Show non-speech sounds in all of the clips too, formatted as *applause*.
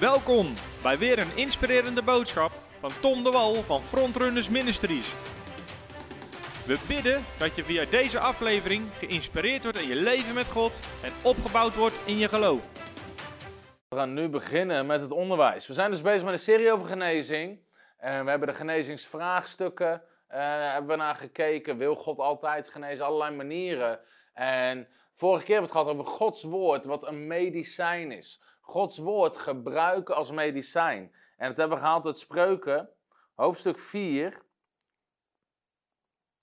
Welkom bij weer een inspirerende boodschap van Tom de Wal van Frontrunners Ministries. We bidden dat je via deze aflevering geïnspireerd wordt in je leven met God en opgebouwd wordt in je geloof. We gaan nu beginnen met het onderwijs. We zijn dus bezig met een serie over genezing. En we hebben de genezingsvraagstukken eh, hebben we naar gekeken. Wil God altijd genezen? Allerlei manieren. En vorige keer hebben we het gehad over Gods woord, wat een medicijn is. Gods woord gebruiken als medicijn. En dat hebben we gehaald uit Spreuken, hoofdstuk 4.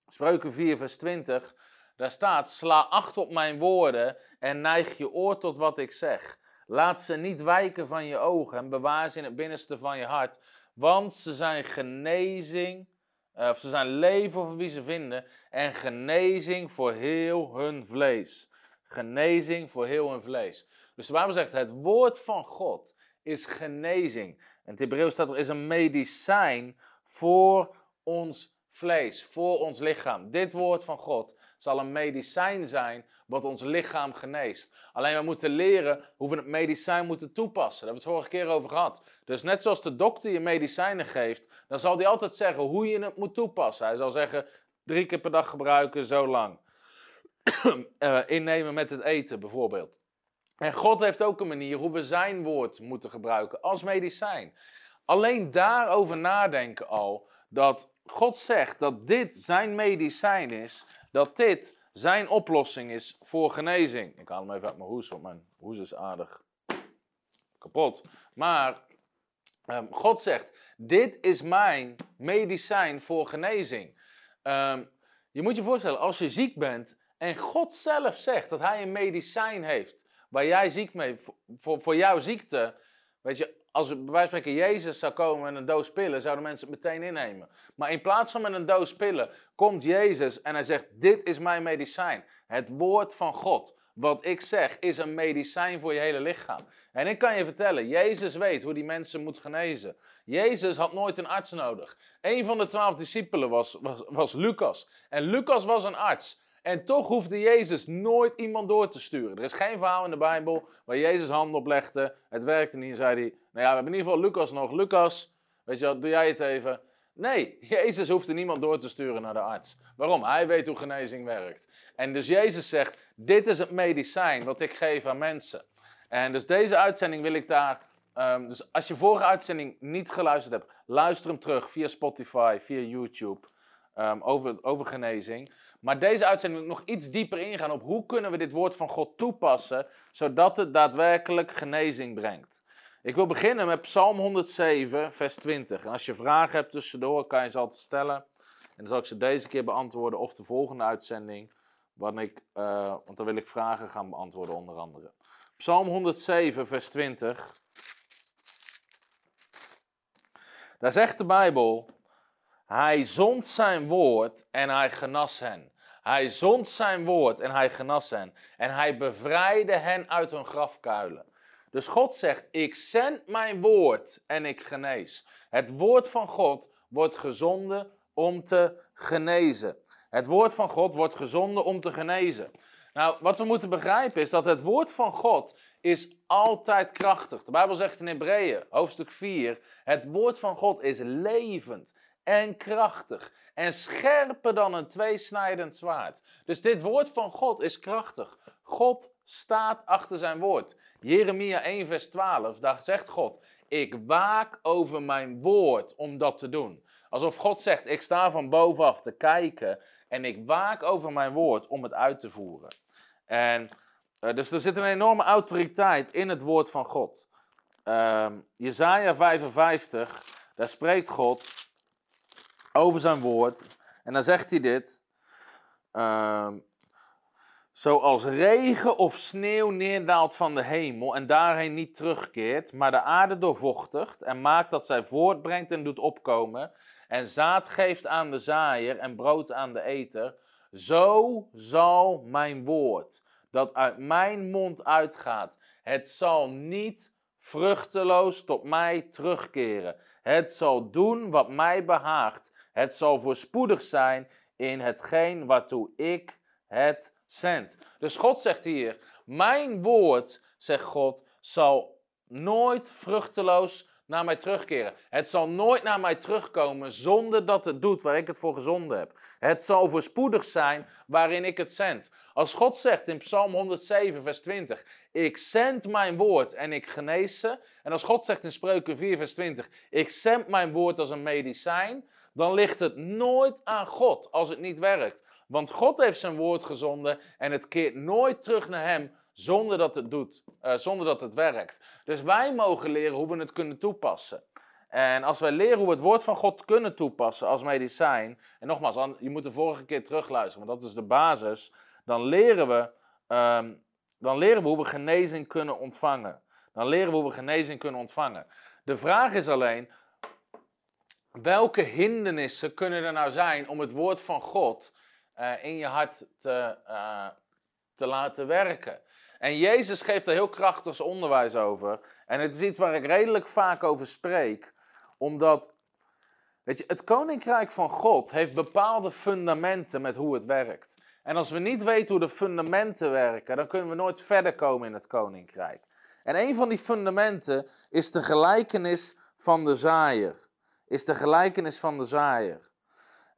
Spreuken 4, vers 20. Daar staat: Sla acht op mijn woorden en neig je oor tot wat ik zeg. Laat ze niet wijken van je ogen en bewaar ze in het binnenste van je hart. Want ze zijn genezing, eh, of ze zijn leven voor wie ze vinden, en genezing voor heel hun vlees. Genezing voor heel hun vlees. Dus de Bijbel zegt, het woord van God is genezing. En het Hebreeuws staat er, is een medicijn voor ons vlees, voor ons lichaam. Dit woord van God zal een medicijn zijn wat ons lichaam geneest. Alleen we moeten leren hoe we het medicijn moeten toepassen. Daar hebben we het vorige keer over gehad. Dus net zoals de dokter je medicijnen geeft, dan zal hij altijd zeggen hoe je het moet toepassen. Hij zal zeggen, drie keer per dag gebruiken, zo lang. uh, *clears throat* innemen met het eten bijvoorbeeld. En God heeft ook een manier hoe we zijn woord moeten gebruiken als medicijn. Alleen daarover nadenken al, dat God zegt dat dit zijn medicijn is, dat dit zijn oplossing is voor genezing. Ik haal hem even uit mijn hoes, want mijn hoes is aardig kapot. Maar um, God zegt, dit is mijn medicijn voor genezing. Um, je moet je voorstellen, als je ziek bent en God zelf zegt dat hij een medicijn heeft waar jij ziek mee, voor, voor jouw ziekte, weet je, als bij wijze van spreken Jezus zou komen met een doos pillen, zouden mensen het meteen innemen. Maar in plaats van met een doos pillen, komt Jezus en hij zegt, dit is mijn medicijn. Het woord van God. Wat ik zeg is een medicijn voor je hele lichaam. En ik kan je vertellen, Jezus weet hoe die mensen moet genezen. Jezus had nooit een arts nodig. Een van de twaalf discipelen was, was, was Lucas. En Lucas was een arts. En toch hoefde Jezus nooit iemand door te sturen. Er is geen verhaal in de Bijbel waar Jezus handen oplegde. Het werkte niet en zei hij, nou ja, we hebben in ieder geval Lucas nog. Lucas, weet je wat, doe jij het even. Nee, *laughs* Jezus hoefde niemand door te sturen naar de arts. Waarom? Hij weet hoe genezing werkt. En dus Jezus zegt, dit is het medicijn wat ik geef aan mensen. En dus deze uitzending wil ik daar... Um, dus als je vorige uitzending niet geluisterd hebt, luister hem terug via Spotify, via YouTube, um, over, over genezing. Maar deze uitzending wil ik nog iets dieper ingaan op hoe kunnen we dit woord van God toepassen, zodat het daadwerkelijk genezing brengt. Ik wil beginnen met Psalm 107, vers 20. En als je vragen hebt tussendoor, kan je ze altijd stellen. En dan zal ik ze deze keer beantwoorden of de volgende uitzending. Ik, uh, want dan wil ik vragen gaan beantwoorden, onder andere. Psalm 107, vers 20. Daar zegt de Bijbel: Hij zond zijn woord en hij genas hen. Hij zond zijn woord en hij genas hen. En hij bevrijdde hen uit hun grafkuilen. Dus God zegt: Ik zend mijn woord en ik genees. Het woord van God wordt gezonden om te genezen. Het woord van God wordt gezonden om te genezen. Nou, wat we moeten begrijpen is dat het woord van God is altijd krachtig. De Bijbel zegt in Hebreeën, hoofdstuk 4, het woord van God is levend en krachtig en scherper dan een tweesnijdend zwaard. Dus dit woord van God is krachtig. God staat achter zijn woord. Jeremia 1 vers 12, daar zegt God, ik waak over mijn woord om dat te doen. Alsof God zegt, ik sta van bovenaf te kijken en ik waak over mijn woord om het uit te voeren. En uh, dus er zit een enorme autoriteit in het woord van God. Uh, Jezaja 55, daar spreekt God over zijn woord. En dan zegt hij dit. Uh, zoals regen of sneeuw neerdaalt van de hemel en daarheen niet terugkeert, maar de aarde doorvochtigt en maakt dat zij voortbrengt en doet opkomen, en zaad geeft aan de zaaier en brood aan de eter, zo zal mijn woord, dat uit mijn mond uitgaat, het zal niet vruchteloos tot mij terugkeren. Het zal doen wat mij behaagt het zal voorspoedig zijn in hetgeen waartoe ik het zend. Dus God zegt hier: Mijn woord, zegt God, zal nooit vruchteloos naar mij terugkeren. Het zal nooit naar mij terugkomen zonder dat het doet waar ik het voor gezonden heb. Het zal voorspoedig zijn waarin ik het zend. Als God zegt in Psalm 107, vers 20: Ik zend mijn woord en ik genees ze. En als God zegt in Spreuken 4, vers 20: Ik zend mijn woord als een medicijn. Dan ligt het nooit aan God als het niet werkt. Want God heeft zijn woord gezonden en het keert nooit terug naar hem zonder dat het doet, uh, zonder dat het werkt. Dus wij mogen leren hoe we het kunnen toepassen. En als wij leren hoe we het woord van God kunnen toepassen als medicijn, en nogmaals, je moet de vorige keer terugluisteren, want dat is de basis, dan leren we, um, dan leren we hoe we genezing kunnen ontvangen. Dan leren we hoe we genezing kunnen ontvangen. De vraag is alleen, welke hindernissen kunnen er nou zijn om het woord van God uh, in je hart te, uh, te laten werken? En Jezus geeft er heel krachtig onderwijs over. En het is iets waar ik redelijk vaak over spreek. Omdat, weet je, het koninkrijk van God heeft bepaalde fundamenten met hoe het werkt. En als we niet weten hoe de fundamenten werken, dan kunnen we nooit verder komen in het koninkrijk. En een van die fundamenten is de gelijkenis van de zaaier. Is de gelijkenis van de zaaier.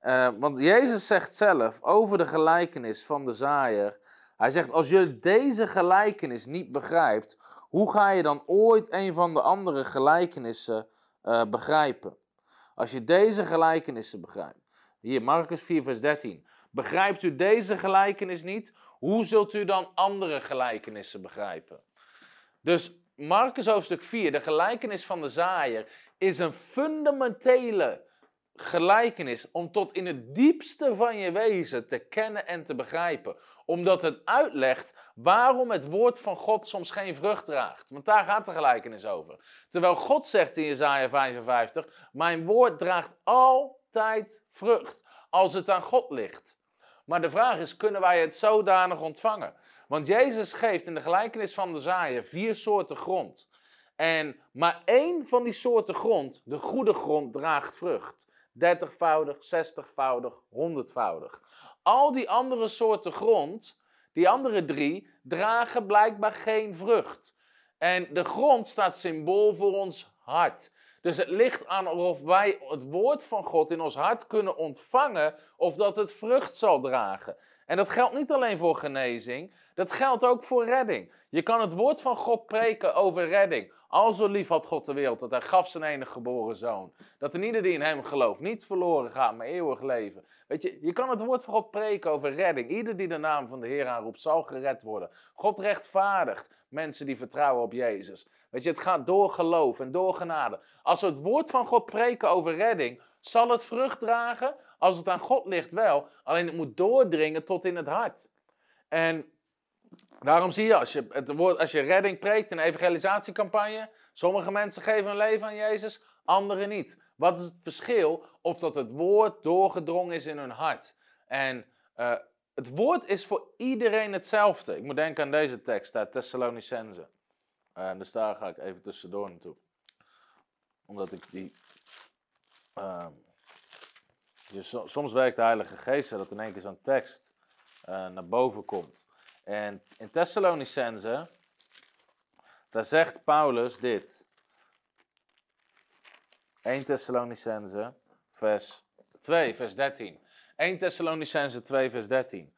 Uh, want Jezus zegt zelf over de gelijkenis van de zaaier. Hij zegt, als je deze gelijkenis niet begrijpt, hoe ga je dan ooit een van de andere gelijkenissen uh, begrijpen? Als je deze gelijkenissen begrijpt. Hier, Marcus 4, vers 13. Begrijpt u deze gelijkenis niet? Hoe zult u dan andere gelijkenissen begrijpen? Dus Marcus hoofdstuk 4, de gelijkenis van de zaaier, is een fundamentele gelijkenis om tot in het diepste van je wezen te kennen en te begrijpen omdat het uitlegt waarom het woord van God soms geen vrucht draagt. Want daar gaat de gelijkenis over. Terwijl God zegt in Jezaja 55, mijn woord draagt altijd vrucht als het aan God ligt. Maar de vraag is, kunnen wij het zodanig ontvangen? Want Jezus geeft in de gelijkenis van de zaaien vier soorten grond. En maar één van die soorten grond, de goede grond, draagt vrucht. Dertigvoudig, zestigvoudig, honderdvoudig. Al die andere soorten grond, die andere drie, dragen blijkbaar geen vrucht. En de grond staat symbool voor ons hart. Dus het ligt aan of wij het woord van God in ons hart kunnen ontvangen of dat het vrucht zal dragen. En dat geldt niet alleen voor genezing, dat geldt ook voor redding. Je kan het woord van God preken over redding. Al zo lief had God de wereld dat hij gaf zijn enige geboren zoon. Dat er ieder die in hem gelooft niet verloren gaat, maar eeuwig leven. Weet je, je kan het woord van God preken over redding. Ieder die de naam van de Heer aanroept, zal gered worden. God rechtvaardigt mensen die vertrouwen op Jezus. Weet je, het gaat door geloof en door genade. Als we het woord van God preken over redding, zal het vrucht dragen. Als het aan God ligt wel, alleen het moet doordringen tot in het hart. En daarom zie je, als je, het woord, als je redding preekt in een evangelisatiecampagne, sommige mensen geven hun leven aan Jezus, anderen niet. Wat is het verschil of dat het woord doorgedrongen is in hun hart? En uh, het woord is voor iedereen hetzelfde. Ik moet denken aan deze tekst uit Thessalonicense. Uh, dus daar ga ik even tussendoor naartoe. Omdat ik die. Uh, dus soms werkt de Heilige Geest dat in één keer zo'n tekst uh, naar boven komt. En in Thessalonicense, daar zegt Paulus dit. 1 Thessalonicense, vers 2, vers 13. 1 Thessalonicense 2, vers 13.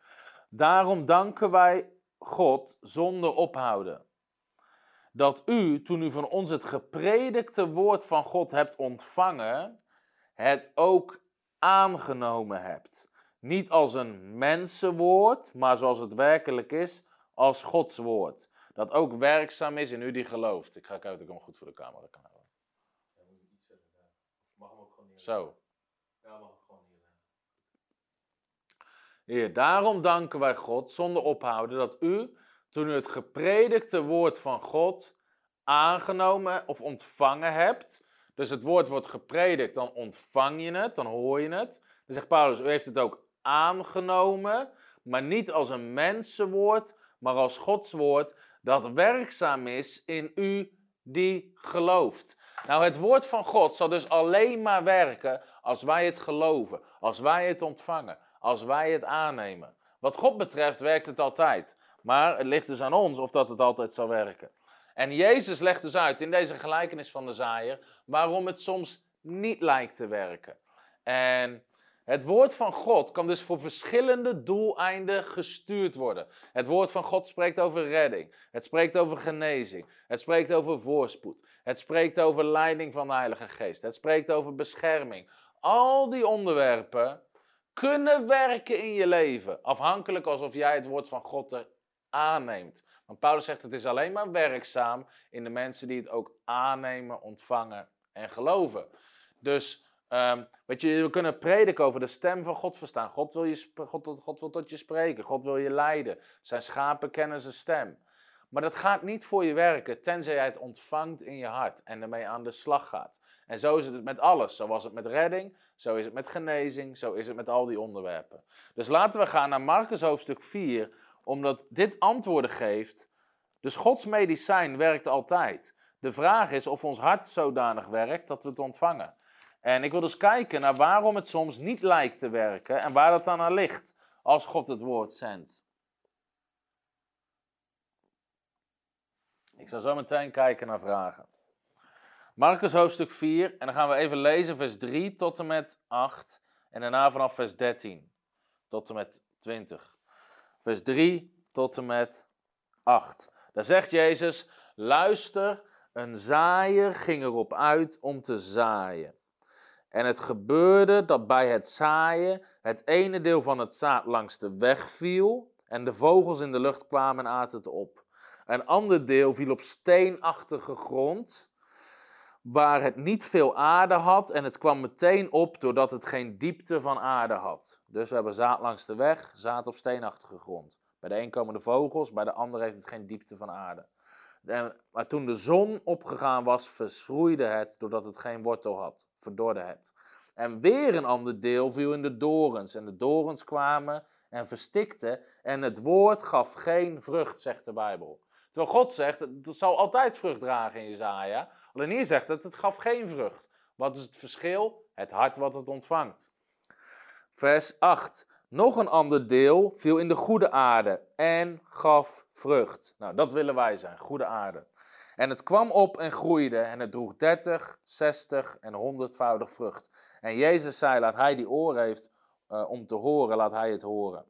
Daarom danken wij God zonder ophouden. Dat u, toen u van ons het gepredikte woord van God hebt ontvangen, het ook aangenomen hebt. Niet als een mensenwoord, maar zoals het werkelijk is, als Gods woord. Dat ook werkzaam is in u die gelooft. Ik ga kijken of ik hem goed voor de camera kan houden. Mag hem ook gewoon niet. Zo. Ja, mag ik gewoon. Heer, daarom danken wij God zonder ophouden dat u, toen u het gepredikte woord van God aangenomen of ontvangen hebt. Dus het woord wordt gepredikt, dan ontvang je het, dan hoor je het. Dan zegt Paulus, u heeft het ook aangenomen, maar niet als een mensenwoord, maar als Gods woord dat werkzaam is in u die gelooft. Nou, het woord van God zal dus alleen maar werken als wij het geloven, als wij het ontvangen, als wij het aannemen. Wat God betreft werkt het altijd. Maar het ligt dus aan ons of dat het altijd zal werken. En Jezus legt dus uit in deze gelijkenis van de zaaier waarom het soms niet lijkt te werken. En het woord van God kan dus voor verschillende doeleinden gestuurd worden. Het woord van God spreekt over redding. Het spreekt over genezing. Het spreekt over voorspoed. Het spreekt over leiding van de Heilige Geest. Het spreekt over bescherming. Al die onderwerpen kunnen werken in je leven. Afhankelijk alsof jij het woord van God er aanneemt. Want Paulus zegt het is alleen maar werkzaam in de mensen die het ook aannemen, ontvangen en geloven. Dus um, weet je, we kunnen prediken over de stem van God verstaan. God wil, je, God, God wil tot je spreken. God wil je leiden. Zijn schapen kennen zijn stem. Maar dat gaat niet voor je werken, tenzij jij het ontvangt in je hart en ermee aan de slag gaat. En zo is het met alles. Zo was het met redding, zo is het met genezing, zo is het met al die onderwerpen. Dus laten we gaan naar Marcus hoofdstuk 4, omdat dit antwoorden geeft. Dus Gods medicijn werkt altijd. De vraag is of ons hart zodanig werkt dat we het ontvangen. En ik wil dus kijken naar waarom het soms niet lijkt te werken en waar dat dan aan ligt als God het woord zendt. Ik zal zo meteen kijken naar vragen. Marcus hoofdstuk 4 en dan gaan we even lezen vers 3 tot en met 8 en daarna vanaf vers 13 tot en met 20. Vers 3 tot en met 8. Daar zegt Jezus: Luister, een zaaier ging erop uit om te zaaien. En het gebeurde dat bij het zaaien het ene deel van het zaad langs de weg viel en de vogels in de lucht kwamen en aten het op. Een ander deel viel op steenachtige grond, waar het niet veel aarde had en het kwam meteen op doordat het geen diepte van aarde had. Dus we hebben zaad langs de weg, zaad op steenachtige grond. Bij de een komen de vogels, bij de ander heeft het geen diepte van aarde. En, maar toen de zon opgegaan was, verschroeide het doordat het geen wortel had, verdorde het. En weer een ander deel viel in de dorens. En de dorens kwamen en verstikten. En het woord gaf geen vrucht, zegt de Bijbel. Terwijl God zegt, het zal altijd vrucht dragen in Jezaja. Alleen hier zegt het, het gaf geen vrucht. Wat is het verschil? Het hart wat het ontvangt. Vers 8. Nog een ander deel viel in de goede aarde en gaf vrucht. Nou, dat willen wij zijn, goede aarde. En het kwam op en groeide en het droeg 30, 60 en 100voudig vrucht. En Jezus zei, laat hij die oren heeft uh, om te horen, laat hij het horen.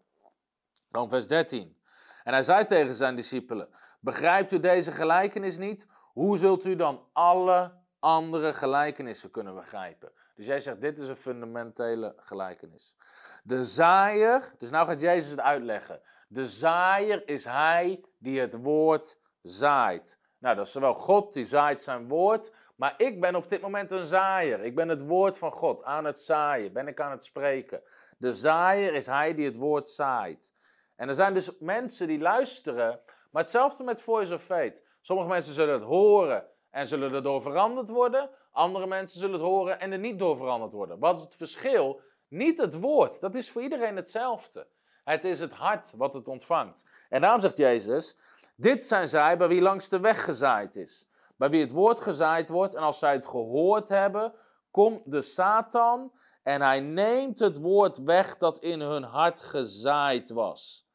Dan vers 13. En hij zei tegen zijn discipelen, begrijpt u deze gelijkenis niet? Hoe zult u dan alle andere gelijkenissen kunnen begrijpen? Dus jij zegt, dit is een fundamentele gelijkenis. De zaaier, dus nou gaat Jezus het uitleggen. De zaaier is hij die het woord zaait. Nou, dat is zowel God die zaait zijn woord, maar ik ben op dit moment een zaaier. Ik ben het woord van God aan het zaaien, ben ik aan het spreken. De zaaier is hij die het woord zaait. En er zijn dus mensen die luisteren, maar hetzelfde met Voice of Faith. Sommige mensen zullen het horen en zullen erdoor veranderd worden. Andere mensen zullen het horen en er niet door veranderd worden. Wat is het verschil? Niet het woord, dat is voor iedereen hetzelfde. Het is het hart wat het ontvangt. En daarom zegt Jezus: Dit zijn zij bij wie langs de weg gezaaid is. Bij wie het woord gezaaid wordt. En als zij het gehoord hebben, komt de Satan en hij neemt het woord weg dat in hun hart gezaaid was.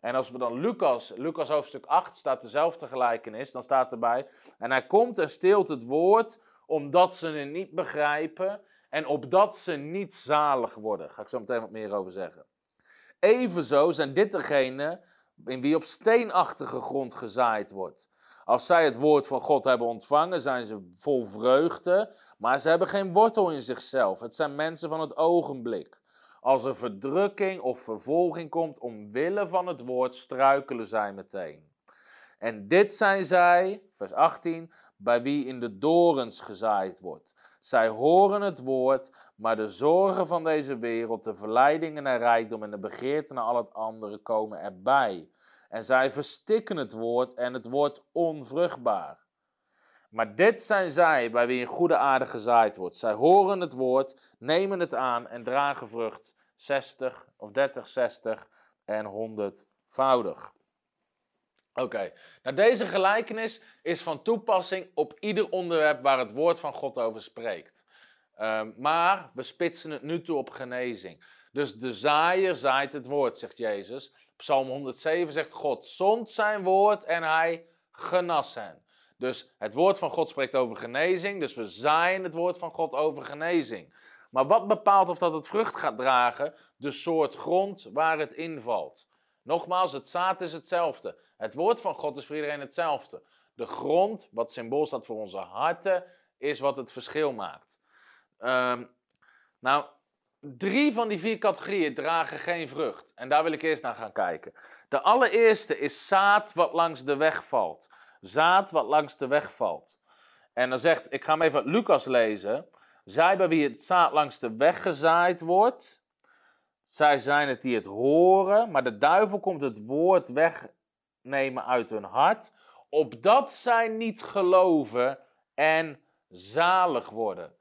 En als we dan Lucas, Lucas hoofdstuk 8 staat dezelfde gelijkenis, dan staat erbij: En hij komt en steelt het woord omdat ze het niet begrijpen en opdat ze niet zalig worden. Ga ik zo meteen wat meer over zeggen. Evenzo zijn dit degenen in wie op steenachtige grond gezaaid wordt. Als zij het woord van God hebben ontvangen, zijn ze vol vreugde, maar ze hebben geen wortel in zichzelf. Het zijn mensen van het ogenblik. Als er verdrukking of vervolging komt omwille van het woord, struikelen zij meteen. En dit zijn zij, vers 18, bij wie in de dorens gezaaid wordt. Zij horen het woord, maar de zorgen van deze wereld, de verleidingen naar rijkdom en de begeerte naar al het andere komen erbij. En zij verstikken het woord en het wordt onvruchtbaar. Maar dit zijn zij bij wie in goede aarde gezaaid wordt. Zij horen het woord, nemen het aan en dragen vrucht 60 of 30, 60 en 100 Oké, nou deze gelijkenis is van toepassing op ieder onderwerp waar het woord van God over spreekt. Ehm, maar we spitsen het nu toe op genezing. Dus de zaaier zaait het woord, zegt Jezus. Psalm 107 zegt God zond zijn woord en hij genas hen. Dus het woord van God spreekt over genezing. Dus we zijn het woord van God over genezing. Maar wat bepaalt of dat het vrucht gaat dragen? De soort grond waar het invalt. Nogmaals, het zaad is hetzelfde. Het woord van God is voor iedereen hetzelfde. De grond, wat symbool staat voor onze harten, is wat het verschil maakt. Ehm, nou, drie van die vier categorieën dragen geen vrucht. En daar wil ik eerst naar gaan kijken. De allereerste is zaad wat langs de weg valt. Zaad wat langs de weg valt. En dan zegt, ik ga hem even Lucas lezen. Zij bij wie het zaad langs de weg gezaaid wordt, zij zijn het die het horen, maar de duivel komt het woord wegnemen uit hun hart, opdat zij niet geloven en zalig worden.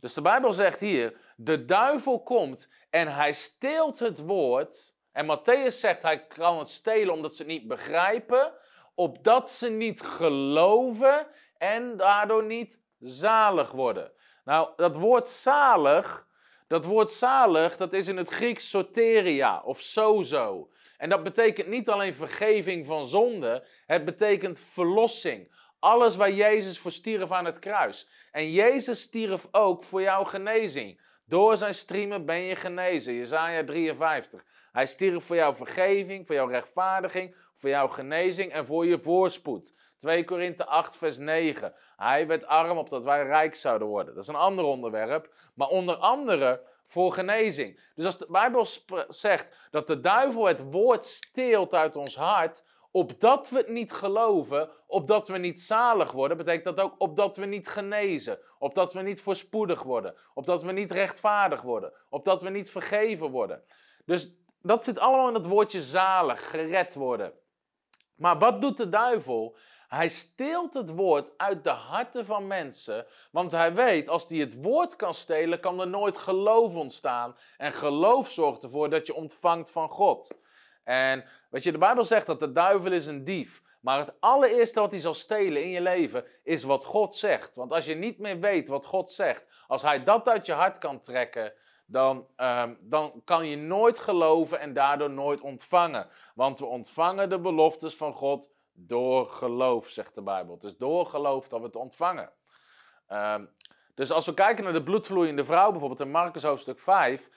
Dus de Bijbel zegt hier, de duivel komt en hij steelt het woord. En Matthäus zegt, hij kan het stelen omdat ze het niet begrijpen, opdat ze niet geloven en daardoor niet zalig worden. Nou, dat woord zalig, dat woord zalig, dat is in het Grieks soteria of sozo. En dat betekent niet alleen vergeving van zonde, het betekent verlossing. Alles waar Jezus voor stierf aan het kruis. En Jezus stierf ook voor jouw genezing. Door zijn striemen ben je genezen. Jezaja 53. Hij stierf voor jouw vergeving, voor jouw rechtvaardiging, voor jouw genezing en voor je voorspoed. 2 Korinthe 8 vers 9. Hij werd arm opdat wij rijk zouden worden. Dat is een ander onderwerp. Maar onder andere voor genezing. Dus als de Bijbel zegt dat de duivel het woord steelt uit ons hart, opdat we het niet geloven, opdat we niet zalig worden, betekent dat ook opdat we niet genezen, opdat we niet voorspoedig worden, opdat we niet rechtvaardig worden, opdat we niet vergeven worden. Dus dat zit allemaal in het woordje zalig, gered worden. Maar wat doet de duivel? Hij steelt het woord uit de harten van mensen, want hij weet als hij het woord kan stelen, kan er nooit geloof ontstaan. En geloof zorgt ervoor dat je ontvangt van God. En weet je, de Bijbel zegt dat de duivel is een dief. Maar het allereerste wat hij zal stelen in je leven is wat God zegt. Want als je niet meer weet wat God zegt, als hij dat uit je hart kan trekken, dan, um, dan kan je nooit geloven en daardoor nooit ontvangen. Want we ontvangen de beloftes van God door geloof, zegt de Bijbel. Het is door geloof dat we het ontvangen. Um, dus als we kijken naar de bloedvloeiende vrouw, bijvoorbeeld in Marcus hoofdstuk 5.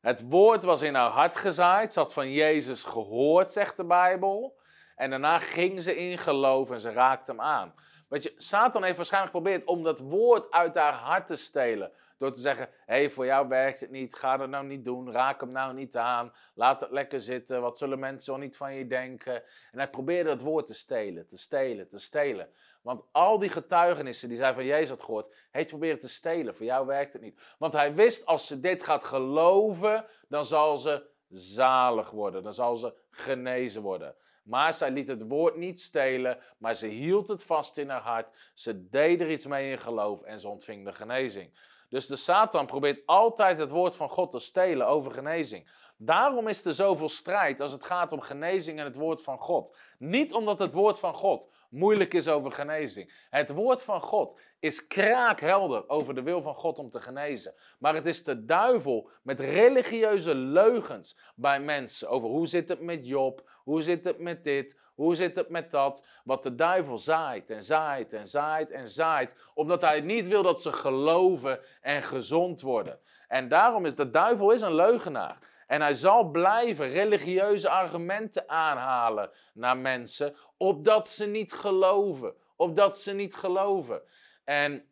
Het woord was in haar hart gezaaid, had van Jezus gehoord, zegt de Bijbel. En daarna ging ze in geloof en ze raakte hem aan. Weet je, Satan heeft waarschijnlijk geprobeerd om dat woord uit haar hart te stelen. Door te zeggen, hé, hey, voor jou werkt het niet, ga dat nou niet doen, raak hem nou niet aan, laat het lekker zitten, wat zullen mensen wel niet van je denken. En hij probeerde het woord te stelen, te stelen, te stelen. Want al die getuigenissen die zij van Jezus had gehoord, heeft proberen te stelen. Voor jou werkt het niet. Want hij wist, als ze dit gaat geloven, dan zal ze zalig worden, dan zal ze genezen worden. Maar zij liet het woord niet stelen, maar ze hield het vast in haar hart. Ze deed er iets mee in geloof en ze ontving de genezing. Dus de Satan probeert altijd het woord van God te stelen over genezing. Daarom is er zoveel strijd als het gaat om genezing en het woord van God. Niet omdat het woord van God moeilijk is over genezing. Het woord van God is kraakhelder over de wil van God om te genezen. Maar het is de duivel met religieuze leugens bij mensen over hoe zit het met Job, hoe zit het met dit, hoe zit het met dat? Wat de duivel zaait en zaait en zaait en zaait, omdat hij niet wil dat ze geloven en gezond worden. En daarom is de duivel is een leugenaar. En hij zal blijven religieuze argumenten aanhalen naar mensen, opdat ze niet geloven. Opdat ze niet geloven. En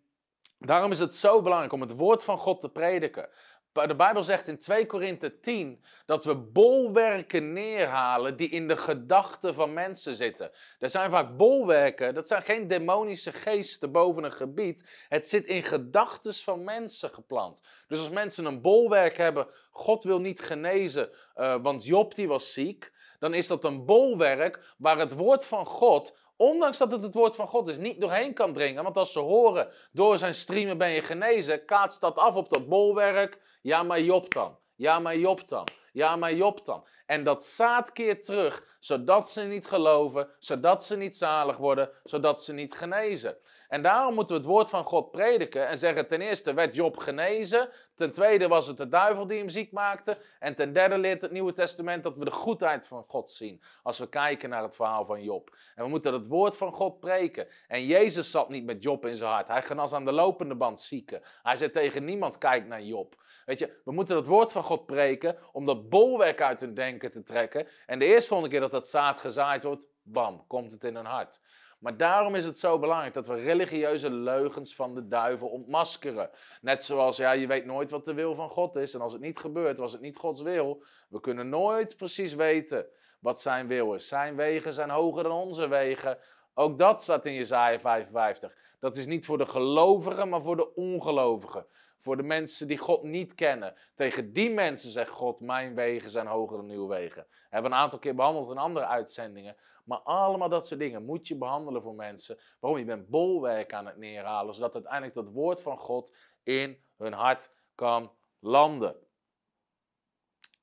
daarom is het zo belangrijk om het woord van God te prediken. De Bijbel zegt in 2 Korinthe 10 dat we bolwerken neerhalen die in de gedachten van mensen zitten. Er zijn vaak bolwerken, dat zijn geen demonische geesten boven een gebied. Het zit in gedachten van mensen geplant. Dus als mensen een bolwerk hebben, God wil niet genezen, uh, want Job die was ziek. Dan is dat een bolwerk waar het woord van God ondanks dat het het woord van God is, niet doorheen kan dringen. Want als ze horen, door zijn streamen ben je genezen, kaatst dat af op dat bolwerk. Ja, maar Job dan. Ja, maar Job dan. Ja, maar Job dan. En dat zaad keert terug, zodat ze niet geloven, zodat ze niet zalig worden, zodat ze niet genezen. En daarom moeten we het woord van God prediken en zeggen: ten eerste werd Job genezen. Ten tweede was het de duivel die hem ziek maakte. En ten derde leert het Nieuwe Testament dat we de goedheid van God zien. Als we kijken naar het verhaal van Job. En we moeten het woord van God preken. En Jezus zat niet met Job in zijn hart. Hij genas aan de lopende band zieken. Hij zei tegen niemand: kijk naar Job. Weet je, we moeten het woord van God preken om dat bolwerk uit hun denken te trekken. En de eerstvolgende keer dat dat zaad gezaaid wordt, bam, komt het in hun hart. Maar daarom is het zo belangrijk dat we religieuze leugens van de duivel ontmaskeren. Net zoals, ja, je weet nooit wat de wil van God is. En als het niet gebeurt, was het niet Gods wil. We kunnen nooit precies weten wat zijn wil is. Zijn wegen zijn hoger dan onze wegen. Ook dat staat in Jezaja 55. Dat is niet voor de gelovigen, maar voor de ongelovigen. Voor de mensen die God niet kennen. Tegen die mensen zegt God, mijn wegen zijn hoger dan uw wegen. We hebben een aantal keer behandeld in andere uitzendingen. Maar allemaal dat soort dingen moet je behandelen voor mensen. Waarom? Je bent bolwerk aan het neerhalen, zodat uiteindelijk dat woord van God in hun hart kan landen.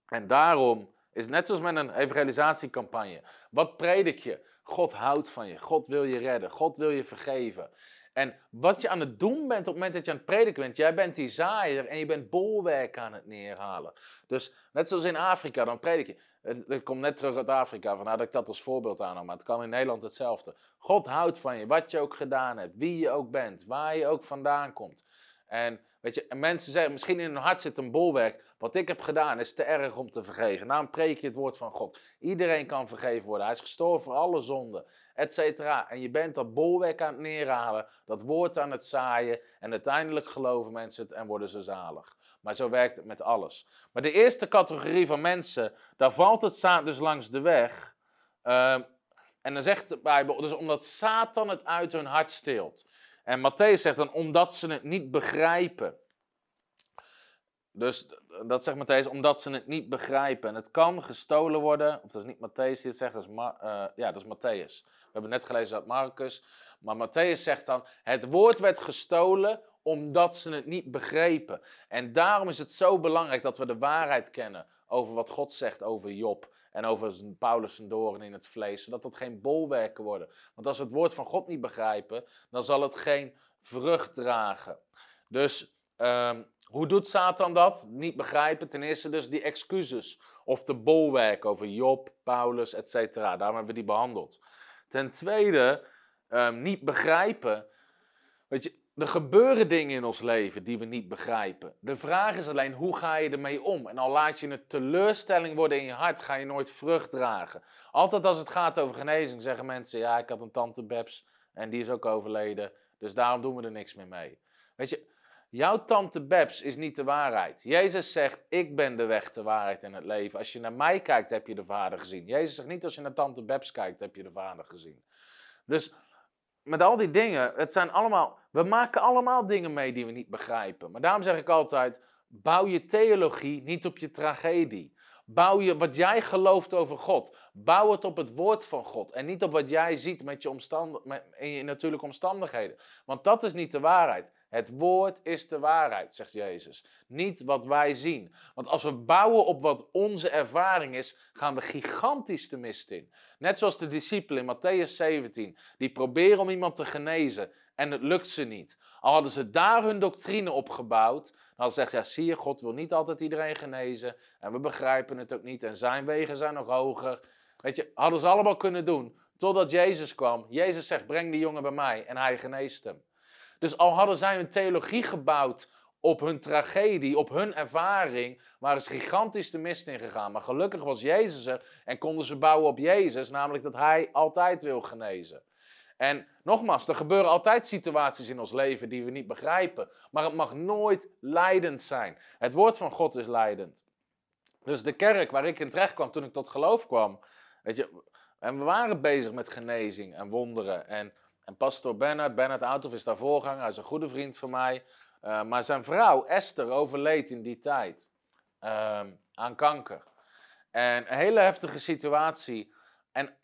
En daarom is net zoals met een evangelisatiecampagne. Wat predik je? God houdt van je. God wil je redden. God wil je vergeven. En wat je aan het doen bent op het moment dat je aan het prediken bent, jij bent die zaaier en je bent bolwerk aan het neerhalen. Dus net zoals in Afrika, dan predik je. Ik kom net terug uit Afrika, vandaar dat ik dat als voorbeeld aannam. Maar het kan in Nederland hetzelfde. God houdt van je, wat je ook gedaan hebt, wie je ook bent, waar je ook vandaan komt. En, weet je, en mensen zeggen, misschien in hun hart zit een bolwerk. Wat ik heb gedaan is te erg om te vergeven. Nou, preek je het woord van God. Iedereen kan vergeven worden. Hij is gestorven voor alle zonden, et cetera. En je bent dat bolwerk aan het neerhalen, dat woord aan het zaaien. En uiteindelijk geloven mensen het en worden ze zalig. Maar zo werkt het met alles. Maar de eerste categorie van mensen, daar valt het zaad dus langs de weg. Ehm, en dan zegt de Bijbel, dus omdat Satan het uit hun hart steelt. En Matthäus zegt dan, omdat ze het niet begrijpen. Dus dat zegt Matthäus, omdat ze het niet begrijpen. En het kan gestolen worden, of dat is niet Matthäus die het zegt, dat is, uh, ja, dat is Matthäus. We hebben net gelezen uit Marcus. Maar Matthäus zegt dan, het woord werd gestolen omdat ze het niet begrepen. En daarom is het zo belangrijk dat we de waarheid kennen over wat God zegt over Job. En over Paulus zijn doorn in het vlees, zodat dat geen bolwerken worden. Want als we het woord van God niet begrijpen, dan zal het geen vrucht dragen. Dus um, hoe doet Satan dat? Niet begrijpen. Ten eerste dus die excuses. Of de bolwerk over Job, Paulus, etc. Daarom hebben we die behandeld. Ten tweede, um, niet begrijpen. Weet je, er gebeuren dingen in ons leven die we niet begrijpen. De vraag is alleen, hoe ga je ermee om? En al laat je een teleurstelling worden in je hart, ga je nooit vrucht dragen. Altijd als het gaat over genezing zeggen mensen, ja, ik had een tante Babs en die is ook overleden, dus daarom doen we er niks meer mee. Weet je, jouw tante Babs is niet de waarheid. Jezus zegt, ik ben de weg, de waarheid en het leven. Als je naar mij kijkt, heb je de Vader gezien. Jezus zegt niet, als je naar tante Babs kijkt, heb je de Vader gezien. Dus met al die dingen, het zijn allemaal, we maken allemaal dingen mee die we niet begrijpen. Maar daarom zeg ik altijd, bouw je theologie niet op je tragedie. Bouw je wat jij gelooft over God. Bouw het op het woord van God. En niet op wat jij ziet met je omstand, met, in je natuurlijke omstandigheden. Want dat is niet de waarheid. Het woord is de waarheid, zegt Jezus. Niet wat wij zien. Want als we bouwen op wat onze ervaring is, gaan we gigantisch de mist in. Net zoals de discipelen in Matthäus 17, die proberen om iemand te genezen en het lukt ze niet. Al hadden ze daar hun doctrine op gebouwd, dan zegt ja, zie je, God wil niet altijd iedereen genezen en we begrijpen het ook niet en zijn wegen zijn nog hoger. Weet je, hadden ze allemaal kunnen doen, totdat Jezus kwam. Jezus zegt, breng die jongen bij mij en hij geneest hem. Dus al hadden zij hun theologie gebouwd op hun tragedie, op hun ervaring, waren ze gigantisch de mist in gegaan. Maar gelukkig was Jezus er en konden ze bouwen op Jezus, namelijk dat Hij altijd wil genezen. En nogmaals, er gebeuren altijd situaties in ons leven die we niet begrijpen, maar het mag nooit leidend zijn. Het woord van God is leidend. Dus de kerk waar ik in terecht kwam toen ik tot geloof kwam, weet je, en we waren bezig met genezing en wonderen en en pastor Bernard, Bernard Outhoff is daar voorganger, hij is een goede vriend van mij. Uh, maar zijn vrouw Esther overleed in die tijd uh, aan kanker. En een hele heftige situatie. En,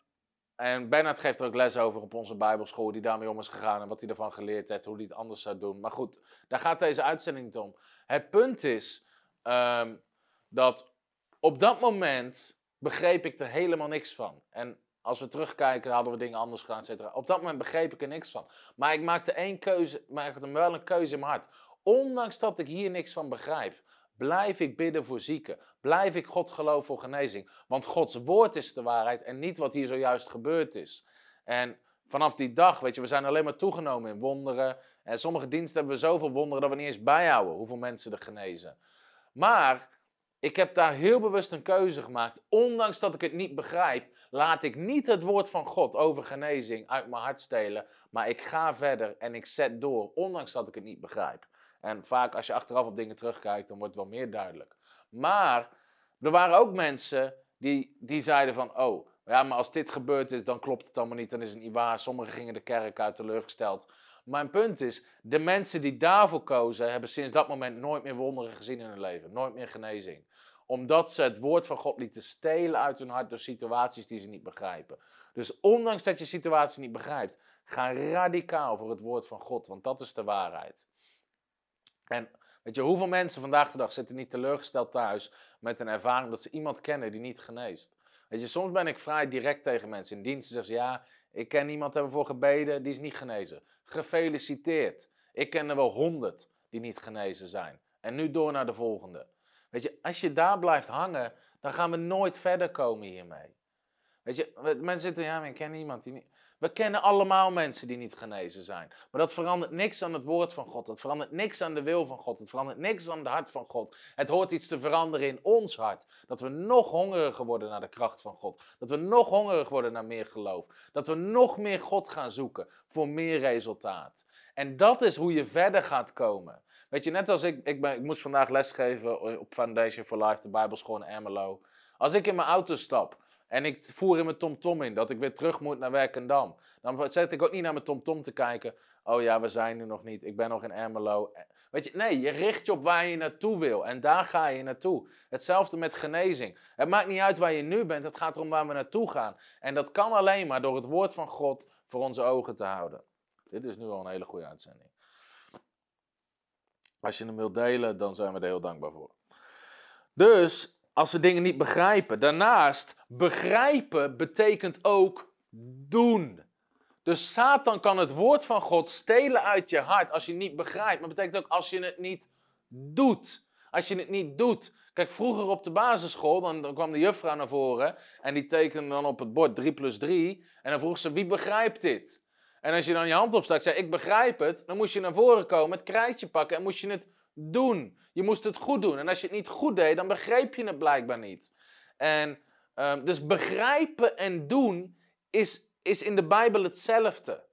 en Bernard geeft er ook les over op onze Bijbelschool, die daarmee om is gegaan en wat hij ervan geleerd heeft, hoe hij het anders zou doen. Maar goed, daar gaat deze uitzending niet om. Het punt is um, dat op dat moment begreep ik er helemaal niks van. En als we terugkijken, hadden we dingen anders gedaan, et cetera. Op dat moment begreep ik er niks van. Maar ik maakte één keuze, maakte wel een keuze in mijn hart. Ondanks dat ik hier niks van begrijp, blijf ik bidden voor zieken. Blijf ik God geloven voor genezing. Want Gods woord is de waarheid en niet wat hier zojuist gebeurd is. En vanaf die dag, weet je, we zijn alleen maar toegenomen in wonderen. En sommige diensten hebben we zoveel wonderen dat we niet eens bijhouden hoeveel mensen er genezen. Maar ik heb daar heel bewust een keuze gemaakt. Ondanks dat ik het niet begrijp, laat ik niet het woord van God over genezing uit mijn hart stelen. Maar ik ga verder en ik zet door, ondanks dat ik het niet begrijp. En vaak als je achteraf op dingen terugkijkt, dan wordt het wel meer duidelijk. Maar er waren ook mensen die, die zeiden van, oh, ja, maar als dit gebeurd is, dan klopt het allemaal niet, dan is het niet waar. Sommigen gingen de kerk uit teleurgesteld. Mijn punt is, de mensen die daarvoor kozen, hebben sinds dat moment nooit meer wonderen gezien in hun leven. Nooit meer genezing. Omdat ze het woord van God lieten stelen uit hun hart door situaties die ze niet begrijpen. Dus ondanks dat je situatie niet begrijpt, ga radicaal voor het woord van God, want dat is de waarheid. En weet je, hoeveel mensen vandaag de dag zitten niet teleurgesteld thuis met een ervaring dat ze iemand kennen die niet geneest? Weet je, soms ben ik vrij direct tegen mensen in dienst. Ze zeggen ja, ik ken iemand, hebben voor gebeden, die is niet genezen. Gefeliciteerd. Ik ken er wel honderd die niet genezen zijn. En nu door naar de volgende. Weet je, als je daar blijft hangen, dan gaan we nooit verder komen hiermee. Weet je, mensen zitten, ja, maar ik ken iemand die niet... We kennen allemaal mensen die niet genezen zijn. Maar dat verandert niks aan het woord van God. Dat verandert niks aan de wil van God. Het verandert niks aan het hart van God. Het hoort iets te veranderen in ons hart. Dat we nog hongeriger worden naar de kracht van God. Dat we nog hongeriger worden naar meer geloof. Dat we nog meer God gaan zoeken voor meer resultaat. En dat is hoe je verder gaat komen. Weet je, net als ik, ik, ben, ik moest vandaag lesgeven op Foundation for Life, de Bijbelschool in Ermelo. Als ik in mijn auto stap en ik voer in mijn TomTom in dat ik weer terug moet naar Werkendam. Dan zet ik ook niet naar mijn TomTom te kijken. Oh ja, we zijn nu nog niet. Ik ben nog in Ermelo. Weet je, nee, je richt je op waar je naartoe wil. En daar ga je naartoe. Hetzelfde met genezing. Het maakt niet uit waar je nu bent. Het gaat erom waar we naartoe gaan. En dat kan alleen maar door het woord van God voor onze ogen te houden. Dit is nu al een hele goede uitzending. Als je hem wilt delen, dan zijn we er heel dankbaar voor. Dus als we dingen niet begrijpen. Daarnaast, begrijpen betekent ook doen. Dus Satan kan het woord van God stelen uit je hart als je het niet begrijpt. Maar betekent ook als je het niet doet. Als je het niet doet. Kijk, vroeger op de basisschool, dan, dan kwam de juffrouw naar voren en die tekende dan op het bord 3 plus 3. En dan vroeg ze, wie begrijpt dit? En als je dan je hand opstak zei, ik begrijp het, dan moest je naar voren komen, het krijtje pakken en moest je het doen. Je moest het goed doen. En als je het niet goed deed, dan begreep je het blijkbaar niet. En um, dus begrijpen en doen is, is in de Bijbel hetzelfde.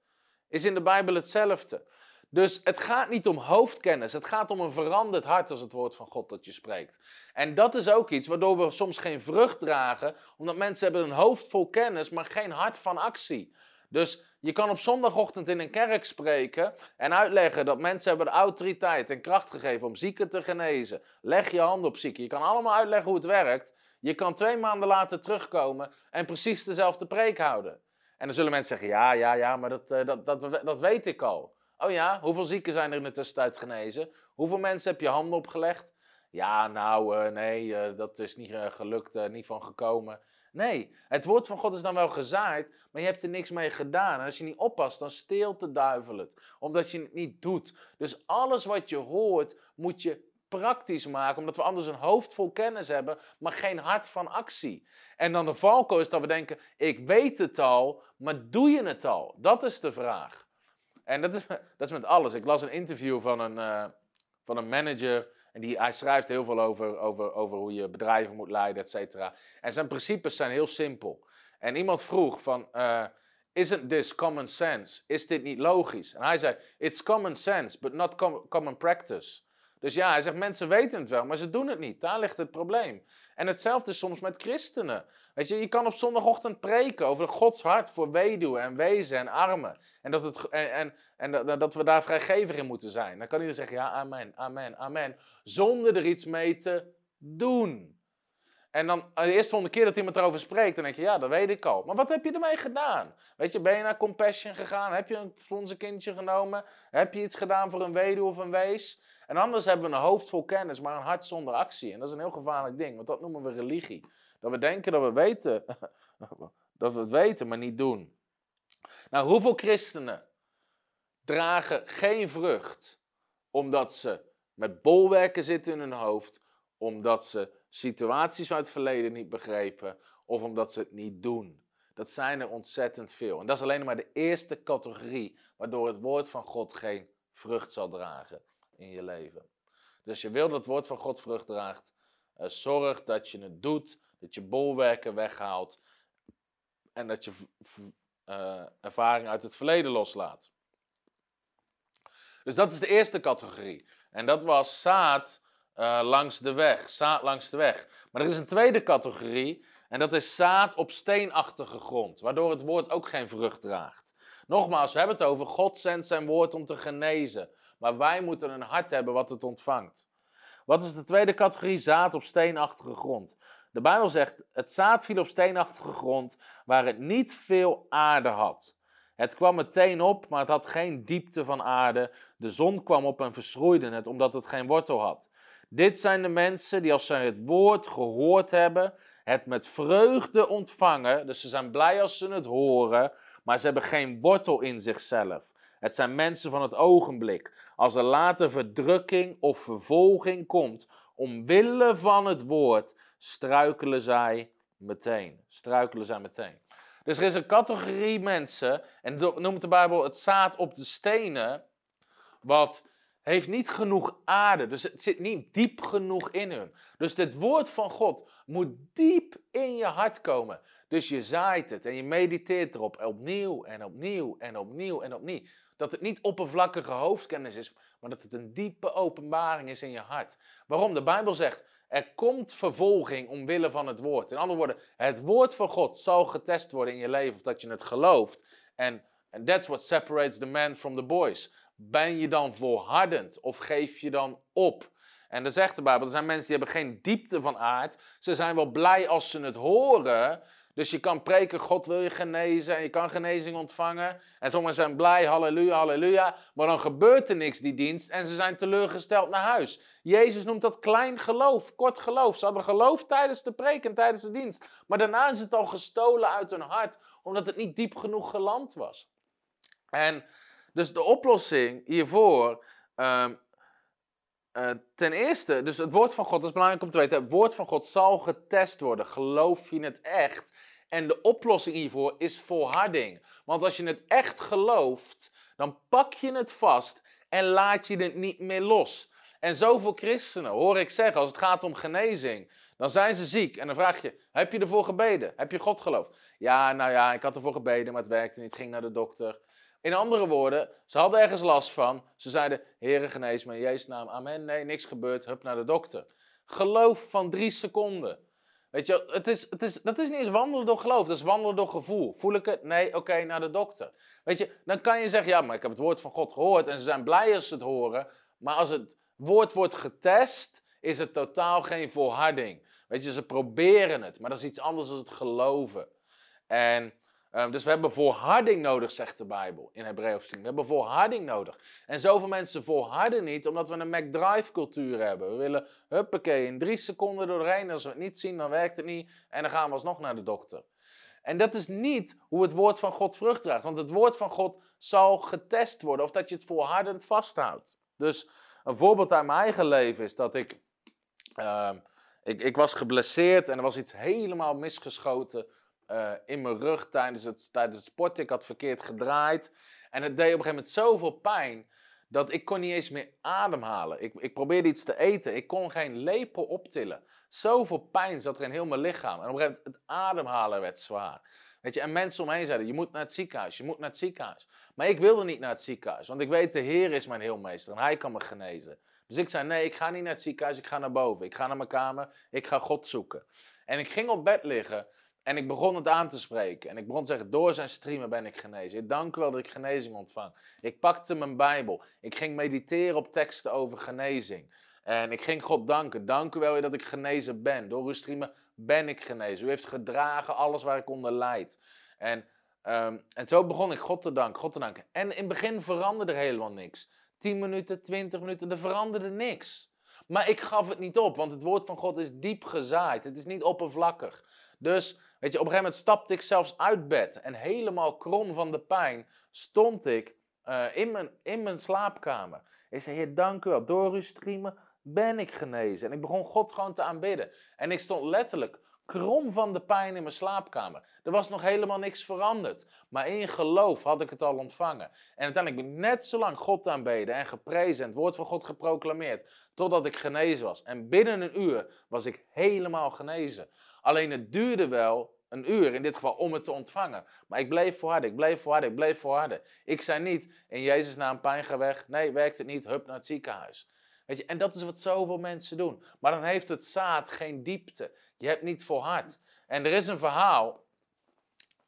Is in de Bijbel hetzelfde. Dus het gaat niet om hoofdkennis, het gaat om een veranderd hart als het woord van God dat je spreekt. En dat is ook iets waardoor we soms geen vrucht dragen, omdat mensen hebben een hoofd vol kennis, maar geen hart van actie. Dus je kan op zondagochtend in een kerk spreken en uitleggen dat mensen hebben de autoriteit en kracht gegeven om zieken te genezen. Leg je hand op zieken. Je kan allemaal uitleggen hoe het werkt. Je kan twee maanden later terugkomen en precies dezelfde preek houden. En dan zullen mensen zeggen, ja, ja, ja, maar dat, eh, dat, dat, dat weet ik al. Oh ja, hoeveel zieken zijn er in de tussentijd genezen? Hoeveel mensen heb je handen opgelegd? Ja, nou, uh, nee, uh, dat is niet gelukt, niet van gekomen. Nee, het woord van God is dan wel gezaaid, maar je hebt er niks mee gedaan. En als je niet oppast, dan steelt de duivel het, omdat je het niet doet. Dus alles wat je hoort, moet je praktisch maken, omdat we anders een hoofd vol kennis hebben, maar geen hart van actie. En dan de valko is dat we denken, ik weet het al, maar doe je het al? Dat is de vraag. En dat is, *laughs* dat is met alles. Ik las een interview van een, uh, van een manager en die, hij schrijft heel veel over, over, over hoe je bedrijven moet leiden, et cetera. En zijn principes zijn heel simpel. En iemand vroeg van, uh, isn't this common sense? Is dit niet logisch? En hij zei, it's common sense, but not com common practice. Dus ja, hij zegt, mensen weten het wel, maar ze doen het niet. Daar ligt het probleem. En hetzelfde is soms met christenen. Weet je, je kan op zondagochtend preken over Gods hart voor weduwen en wezen en armen. En dat, het, en, en, dat we daar vrijgevig in moeten zijn. Dan kan iedereen zeggen, ja, amen, amen, amen. Zonder er iets mee te doen. En dan de eerste volgende keer dat iemand erover spreekt, dan denk je, ja, dat weet ik al. Maar wat heb je ermee gedaan? Weet je, ben je naar Compassion gegaan? Heb je een onze kindje genomen? Heb je iets gedaan voor een weduwe of een wees? En anders hebben we een hoofd vol kennis, maar een hart zonder actie. En dat is een heel gevaarlijk ding, want dat noemen we religie. Dat we denken dat we weten *laughs* dat we het weten, maar niet doen. Nou, hoeveel christenen dragen geen vrucht omdat ze met bolwerken zitten in hun hoofd, omdat ze situaties uit het verleden niet begrepen of omdat ze het niet doen? Dat zijn er ontzettend veel. En dat is alleen maar de eerste categorie waardoor het woord van God geen vrucht zal dragen in je leven. Dus je wil dat het woord van God vrucht draagt, uh, zorg dat je het doet, dat je bolwerken weghaalt en dat je uh, ervaring uit het verleden loslaat. Dus dat is de eerste categorie. En dat was zaad uh, langs de weg. Zaad langs de weg. Maar er is een tweede categorie. En dat is zaad op steenachtige grond. Waardoor het woord ook geen vrucht draagt. Nogmaals, we hebben het over God zendt zijn woord om te genezen. Maar wij moeten een hart hebben wat het ontvangt. Wat is de tweede categorie? Zaad op steenachtige grond. De Bijbel zegt: het zaad viel op steenachtige grond waar het niet veel aarde had. Het kwam meteen op, maar het had geen diepte van aarde. De zon kwam op en verschroeide het, omdat het geen wortel had. Dit zijn de mensen die als ze het woord gehoord hebben, het met vreugde ontvangen. Dus ze zijn blij als ze het horen, maar ze hebben geen wortel in zichzelf. Het zijn mensen van het ogenblik. Als er later verdrukking of vervolging komt, omwille van het woord, struikelen zij meteen. Struikelen zij meteen. Dus er is een categorie mensen, en noemt de Bijbel het zaad op de stenen, wat heeft niet genoeg aarde. Dus het zit niet diep genoeg in hun. Dus het woord van God moet diep in je hart komen. Dus je zaait het en je mediteert erop opnieuw en opnieuw en opnieuw en opnieuw. Dat het niet oppervlakkige hoofdkennis is, maar dat het een diepe openbaring is in je hart. Waarom? De Bijbel zegt, er komt vervolging omwille van het woord. In andere woorden, het woord van God zal getest worden in je leven of dat je het gelooft. En that's what separates the man from the boys. Ben je dan volhardend of geef je dan op? En dan zegt de Bijbel, er zijn mensen die hebben geen diepte van aard. Ze zijn wel blij als ze het horen, dus je kan preken, God wil je genezen en je kan genezing ontvangen. En sommigen zijn blij, halleluja, halleluja. Maar dan gebeurt er niks die dienst en ze zijn teleurgesteld naar huis. Jezus noemt dat klein geloof, kort geloof. Ze hadden geloof tijdens de preek en tijdens de dienst. Maar daarna is het al gestolen uit hun hart, omdat het niet diep genoeg geland was. En dus de oplossing hiervoor... Um, ten eerste, dus het woord van God, dat is belangrijk om te weten. Het woord van God zal getest worden. Geloof je het echt? En de oplossing hiervoor is volharding. Want als je het echt gelooft, dan pak je het vast en laat je het niet meer los. En zoveel christenen hoor ik zeggen, als het gaat om genezing, dan zijn ze ziek. En dan vraag je, heb je ervoor gebeden? Heb je God geloofd? Ja, nou ja, ik had ervoor gebeden, maar het werkte niet. Ging naar de dokter. In andere woorden, ze hadden ergens last van. Ze zeiden, Heere genees me in Jezus naam, amen. Nee, niks gebeurd, hup naar de dokter. Geloof van drie seconden. Weet je, het is, het is, dat is niet eens wandelen door geloof, dat is wandelen door gevoel. Voel ik het? Nee, oké, naar de dokter. Weet je, dan kan je zeggen, ja, maar ik heb het woord van God gehoord en ze zijn blij als ze het horen. Maar als het woord wordt getest, is het totaal geen volharding. Weet je, ze proberen het, maar dat is iets anders dan het geloven. En Ehm, dus we hebben volharding nodig, zegt de Bijbel in Hebreeën 10. We hebben volharding nodig. En zoveel mensen volharden niet, omdat we een McDrive cultuur hebben. We willen, huppakee, in drie seconden doorheen. Als we het niet zien, dan werkt het niet. En dan gaan we alsnog naar de dokter. En dat is niet hoe het woord van God vrucht draagt. Want het woord van God zal getest worden. Of dat je het volhardend vasthoudt. Dus een voorbeeld uit mijn eigen leven is dat ik... Uh, ik, ik was geblesseerd en er was iets helemaal misgeschoten uh, in mijn rug tijdens het, tijdens het sporten. Ik had verkeerd gedraaid. En het deed op een gegeven moment zoveel pijn dat ik kon niet eens meer ademhalen. Ik, ik probeerde iets te eten. Ik kon geen lepel optillen. Zoveel pijn zat er in heel mijn lichaam. En op een gegeven moment het ademhalen werd zwaar. Weet je, en mensen omheen zeiden, je moet naar het ziekenhuis, je moet naar het ziekenhuis. Maar ik wilde niet naar het ziekenhuis, want ik weet, de Heer is mijn heelmeester en Hij kan me genezen. Dus ik zei, nee, ik ga niet naar het ziekenhuis, ik ga naar boven. Ik ga naar mijn kamer, ik ga God zoeken. En ik ging op bed liggen en ik begon het aan te spreken. En ik begon te zeggen, door zijn streamen ben ik genezen. Dank u wel dat ik genezing ontvang. Ik pakte mijn Bijbel. Ik ging mediteren op teksten over genezing. En ik ging God danken. Dank u wel dat ik genezen ben. Door uw streamen ben ik genezen. U heeft gedragen alles waar ik onder leid. En, ehm, en zo begon ik God te danken, God te danken. En in het begin veranderde er helemaal niks. 10 minuten, 20 minuten, er veranderde niks. Maar ik gaf het niet op, want het woord van God is diep gezaaid. Het is niet oppervlakkig. Dus Weet je, op een gegeven moment stapte ik zelfs uit bed en helemaal krom van de pijn stond ik eh, in, mijn, in mijn slaapkamer. Ik zei, Heer, dank u wel. Door uw streamen ben ik genezen. En ik begon God gewoon te aanbidden. En ik stond letterlijk krom van de pijn in mijn slaapkamer. Er was nog helemaal niks veranderd. Maar in geloof had ik het al ontvangen. En uiteindelijk ben ik net zo lang God aanbeden en geprezen en het woord van God geproclameerd. Totdat ik genezen was. En binnen een uur was ik helemaal genezen. Alleen het duurde wel een uur in dit geval om het te ontvangen. Maar ik bleef volharden, ik bleef volharden, ik bleef volharden. Ik zei niet, in Jezus naam pijn ga weg. Nee, werkt het niet, hup naar het ziekenhuis. Weet je, en dat is wat zoveel mensen doen. Maar dan heeft het zaad geen diepte. Je hebt niet volhard. En er is een verhaal,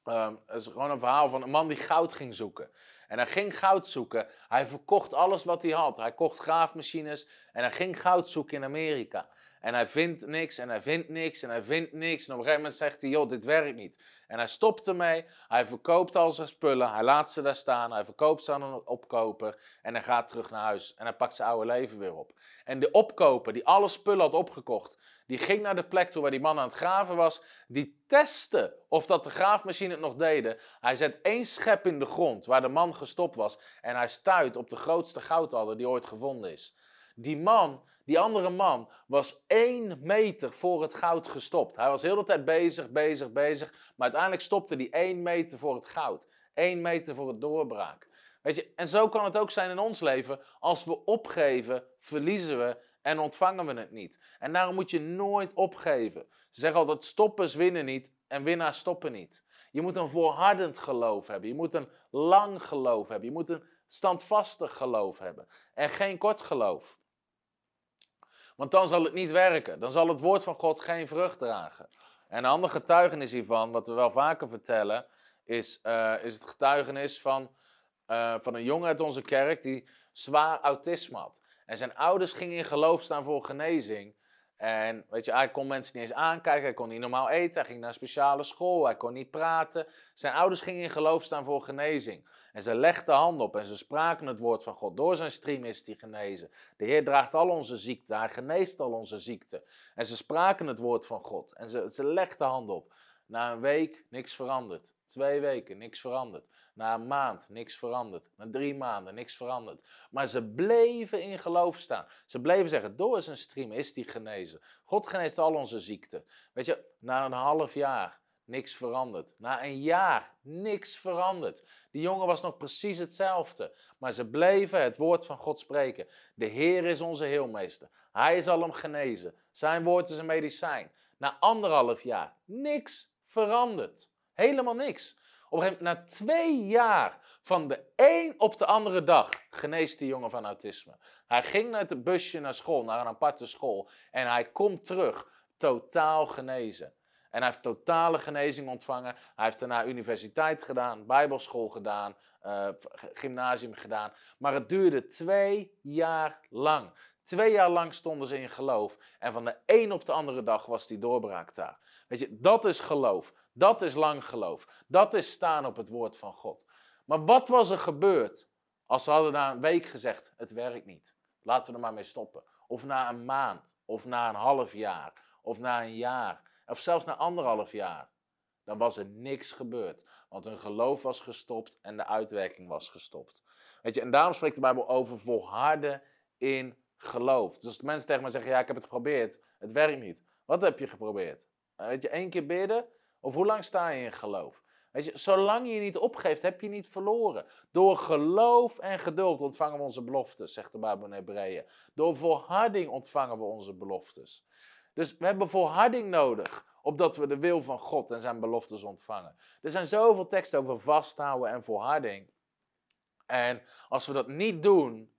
het is gewoon een verhaal van een man die goud ging zoeken. En hij ging goud zoeken. Hij verkocht alles wat hij had. Hij kocht graafmachines en hij ging goud zoeken in Amerika. En hij vindt niks en hij vindt niks en hij vindt niks. En op een gegeven moment zegt hij, joh, dit werkt niet. En hij stopt ermee, hij verkoopt al zijn spullen, hij laat ze daar staan, hij verkoopt ze aan een opkoper en hij gaat terug naar huis. En hij pakt zijn oude leven weer op. En de opkoper die alle spullen had opgekocht, die ging naar de plek toe waar die man aan het graven was. Die testte of dat de graafmachine het nog deden. Hij zet één schep in de grond waar de man gestopt was. En hij stuit op de grootste goudadder die ooit gevonden is. Die man, die andere man, was één meter voor het goud gestopt. Hij was heel de tijd bezig, bezig, bezig. Maar uiteindelijk stopte hij één meter voor het goud. Eén meter voor het doorbraak. Weet je, en zo kan het ook zijn in ons leven. Als we opgeven, verliezen we en ontvangen we het niet. En daarom moet je nooit opgeven. Ze zeggen altijd: stoppers winnen niet en winnaars stoppen niet. Je moet een volhardend geloof hebben. Je moet een lang geloof hebben. Je moet een standvastig geloof hebben. En geen kort geloof. Want dan zal het niet werken. Dan zal het woord van God geen vrucht dragen. En een ander getuigenis hiervan, wat we wel vaker vertellen, is, uh, is het getuigenis van, uh, van een jongen uit onze kerk die zwaar autisme had. En zijn ouders gingen in geloof staan voor genezing. En weet je, hij kon mensen niet eens aankijken, hij kon niet normaal eten, hij ging naar een speciale school, hij kon niet praten. Zijn ouders gingen in geloof staan voor genezing. En ze legden handen op en ze spraken het woord van God. Door zijn stream is hij genezen. De Heer draagt al onze ziekte, hij geneest al onze ziekte. En ze spraken het woord van God en ze, ze legden handen op. Na een week niks veranderd. Twee weken niks veranderd. Na een maand niks veranderd. Na drie maanden niks veranderd. Maar ze bleven in geloof staan. Ze bleven zeggen: door zijn stream is hij genezen. God geneest al onze ziekten. Weet je, na een half jaar niks veranderd. Na een jaar niks veranderd. Die jongen was nog precies hetzelfde. Maar ze bleven het woord van God spreken. De Heer is onze heelmeester. Hij zal hem genezen. Zijn woord is een medicijn. Na anderhalf jaar niks veranderd. Helemaal niks. Op een gegeven moment, na twee jaar, van de een op de andere dag, geneest die jongen van autisme. Hij ging met het busje naar school, naar een aparte school. En hij komt terug, totaal genezen. En hij heeft totale genezing ontvangen. Hij heeft daarna universiteit gedaan, bijbelschool gedaan, uh, gymnasium gedaan. Maar het duurde twee jaar lang. Twee jaar lang stonden ze in geloof. En van de een op de andere dag was die doorbraak daar. Weet je, dat is geloof. Dat is lang geloof. Dat is staan op het woord van God. Maar wat was er gebeurd als ze hadden na een week gezegd: het werkt niet. Laten we er maar mee stoppen. Of na een maand, of na een half jaar, of na een jaar, of zelfs na anderhalf jaar. Dan was er niks gebeurd. Want hun geloof was gestopt en de uitwerking was gestopt. Weet je, en daarom spreekt de Bijbel over volharden in geloof. Dus als mensen tegen mij zeggen: ja, ik heb het geprobeerd, het werkt niet. Wat heb je geprobeerd? Weet je, één keer bidden? Of hoe lang sta je in geloof? Weet je, zolang je niet opgeeft, heb je niet verloren. Door geloof en geduld ontvangen we onze beloftes, zegt de Bijbel in Hebreeën. Door volharding ontvangen we onze beloftes. Dus we hebben volharding nodig, opdat we de wil van God en zijn beloftes ontvangen. Er zijn zoveel teksten over vasthouden en volharding. En als we dat niet doen,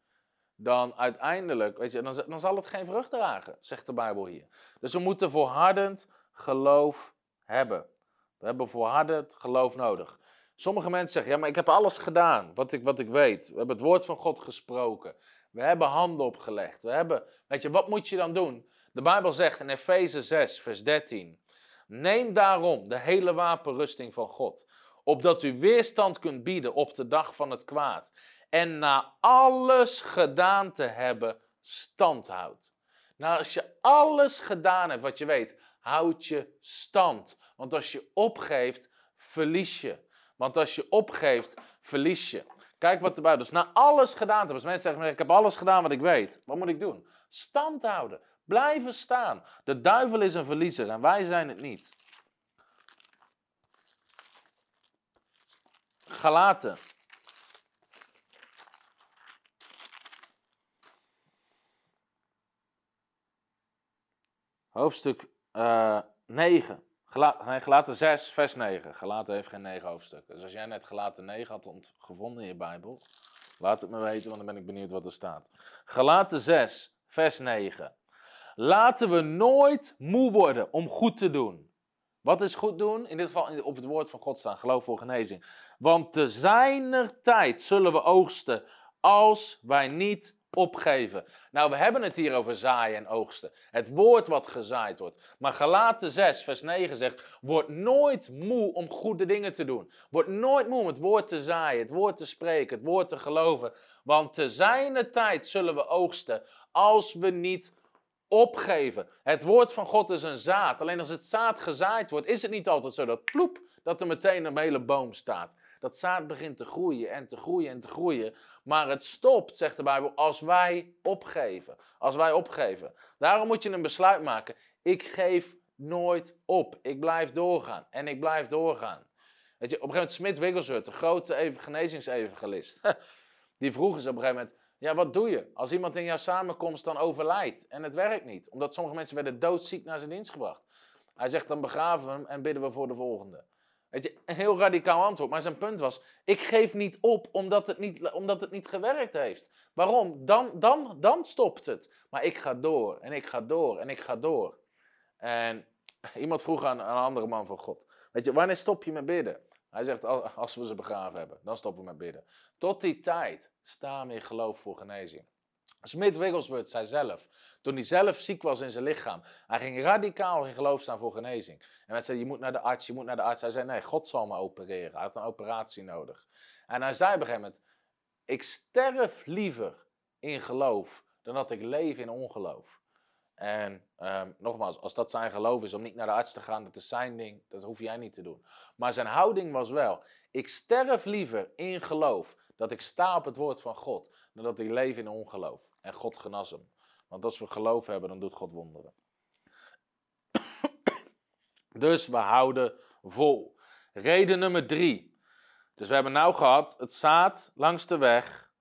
dan uiteindelijk, weet je, dan zal het geen vrucht dragen, zegt de Bijbel hier. Dus we moeten volhardend geloof hebben. We hebben volhardend geloof nodig. Sommige mensen zeggen, ja, maar ik heb alles gedaan wat ik, wat ik weet. We hebben het woord van God gesproken. We hebben handen opgelegd. We hebben, weet je, wat moet je dan doen? De Bijbel zegt in Efeze 6, vers 13. Neem daarom de hele wapenrusting van God, opdat u weerstand kunt bieden op de dag van het kwaad. En na alles gedaan te hebben, stand houdt. Nou, als je alles gedaan hebt wat je weet, houd je stand. Want als je opgeeft, verlies je. Want als je opgeeft, verlies je. Kijk wat erbij. Dus na alles gedaan te hebben. Als mensen zeggen, ik heb alles gedaan wat ik weet. Wat moet ik doen? Stand houden. Blijven staan. De duivel is een verliezer en wij zijn het niet. Galaten. Hoofdstuk uh, 9. Gelaten 6, vers 9. Gelaten heeft geen 9 hoofdstukken. Dus als jij net Gelaten 9 had gevonden in je Bijbel, laat het me weten, want dan ben ik benieuwd wat er staat. Gelaten 6, vers 9. Laten we nooit moe worden om goed te doen. Wat is goed doen? In dit geval op het woord van God staan, geloof voor genezing. Want te zijner tijd zullen we oogsten als wij niet opgeven. Nou, we hebben het hier over zaaien en oogsten. Het woord wat gezaaid wordt. Maar Galaten 6, vers 9 zegt: Word nooit moe om goede dingen te doen. Word nooit moe om het woord te zaaien, het woord te spreken, het woord te geloven. Want te zijner tijd zullen we oogsten als we niet opgeven. Het woord van God is een zaad. Alleen als het zaad gezaaid wordt, is het niet altijd zo dat ploep, dat er meteen een hele boom staat. Dat zaad begint te groeien en te groeien en te groeien. Maar het stopt, zegt de Bijbel, als wij opgeven. Als wij opgeven. Daarom moet je een besluit maken. Ik geef nooit op. Ik blijf doorgaan. En ik blijf doorgaan. Weet je, op een gegeven moment Smith Wigglesworth, de grote genezingsevangelist. *laughs* Die vroeg eens op een gegeven moment, ja, wat doe je als iemand in jouw samenkomst dan overlijdt en het werkt niet? Omdat sommige mensen werden doodziek naar zijn dienst gebracht. Hij zegt, dan begraven we hem en bidden we voor de volgende. Weet je, een heel radicaal antwoord. Maar zijn punt was, ik geef niet op omdat het niet, omdat het niet gewerkt heeft. Waarom? Dan, dan, dan stopt het. Maar ik ga door en ik ga door en ik ga door. En iemand vroeg aan, een andere man van God, weet je, wanneer stop je met bidden? Hij zegt, als we ze begraven hebben, dan stoppen we met bidden. Tot die tijd staan we in geloof voor genezing. Smith Wigglesworth zei zelf, toen hij zelf ziek was in zijn lichaam, hij ging radicaal in geloof staan voor genezing. En hij zei, je moet naar de arts, je moet naar de arts. Hij zei, nee, God zal me opereren. Hij had een operatie nodig. En hij zei op een gegeven moment, ik sterf liever in geloof dan dat ik leef in ongeloof. En ehm, nogmaals, als dat zijn geloof is om niet naar de arts te gaan, dat is zijn ding, dat hoef jij niet te doen. Maar zijn houding was wel, ik sterf liever in geloof dat ik sta op het woord van God, dan dat ik leef in ongeloof. En God genas hem. Want als we geloof hebben, dan doet God wonderen. *coughs* Dus we houden vol. Reden nummer drie. Dus we hebben nou gehad het zaad langs de weg,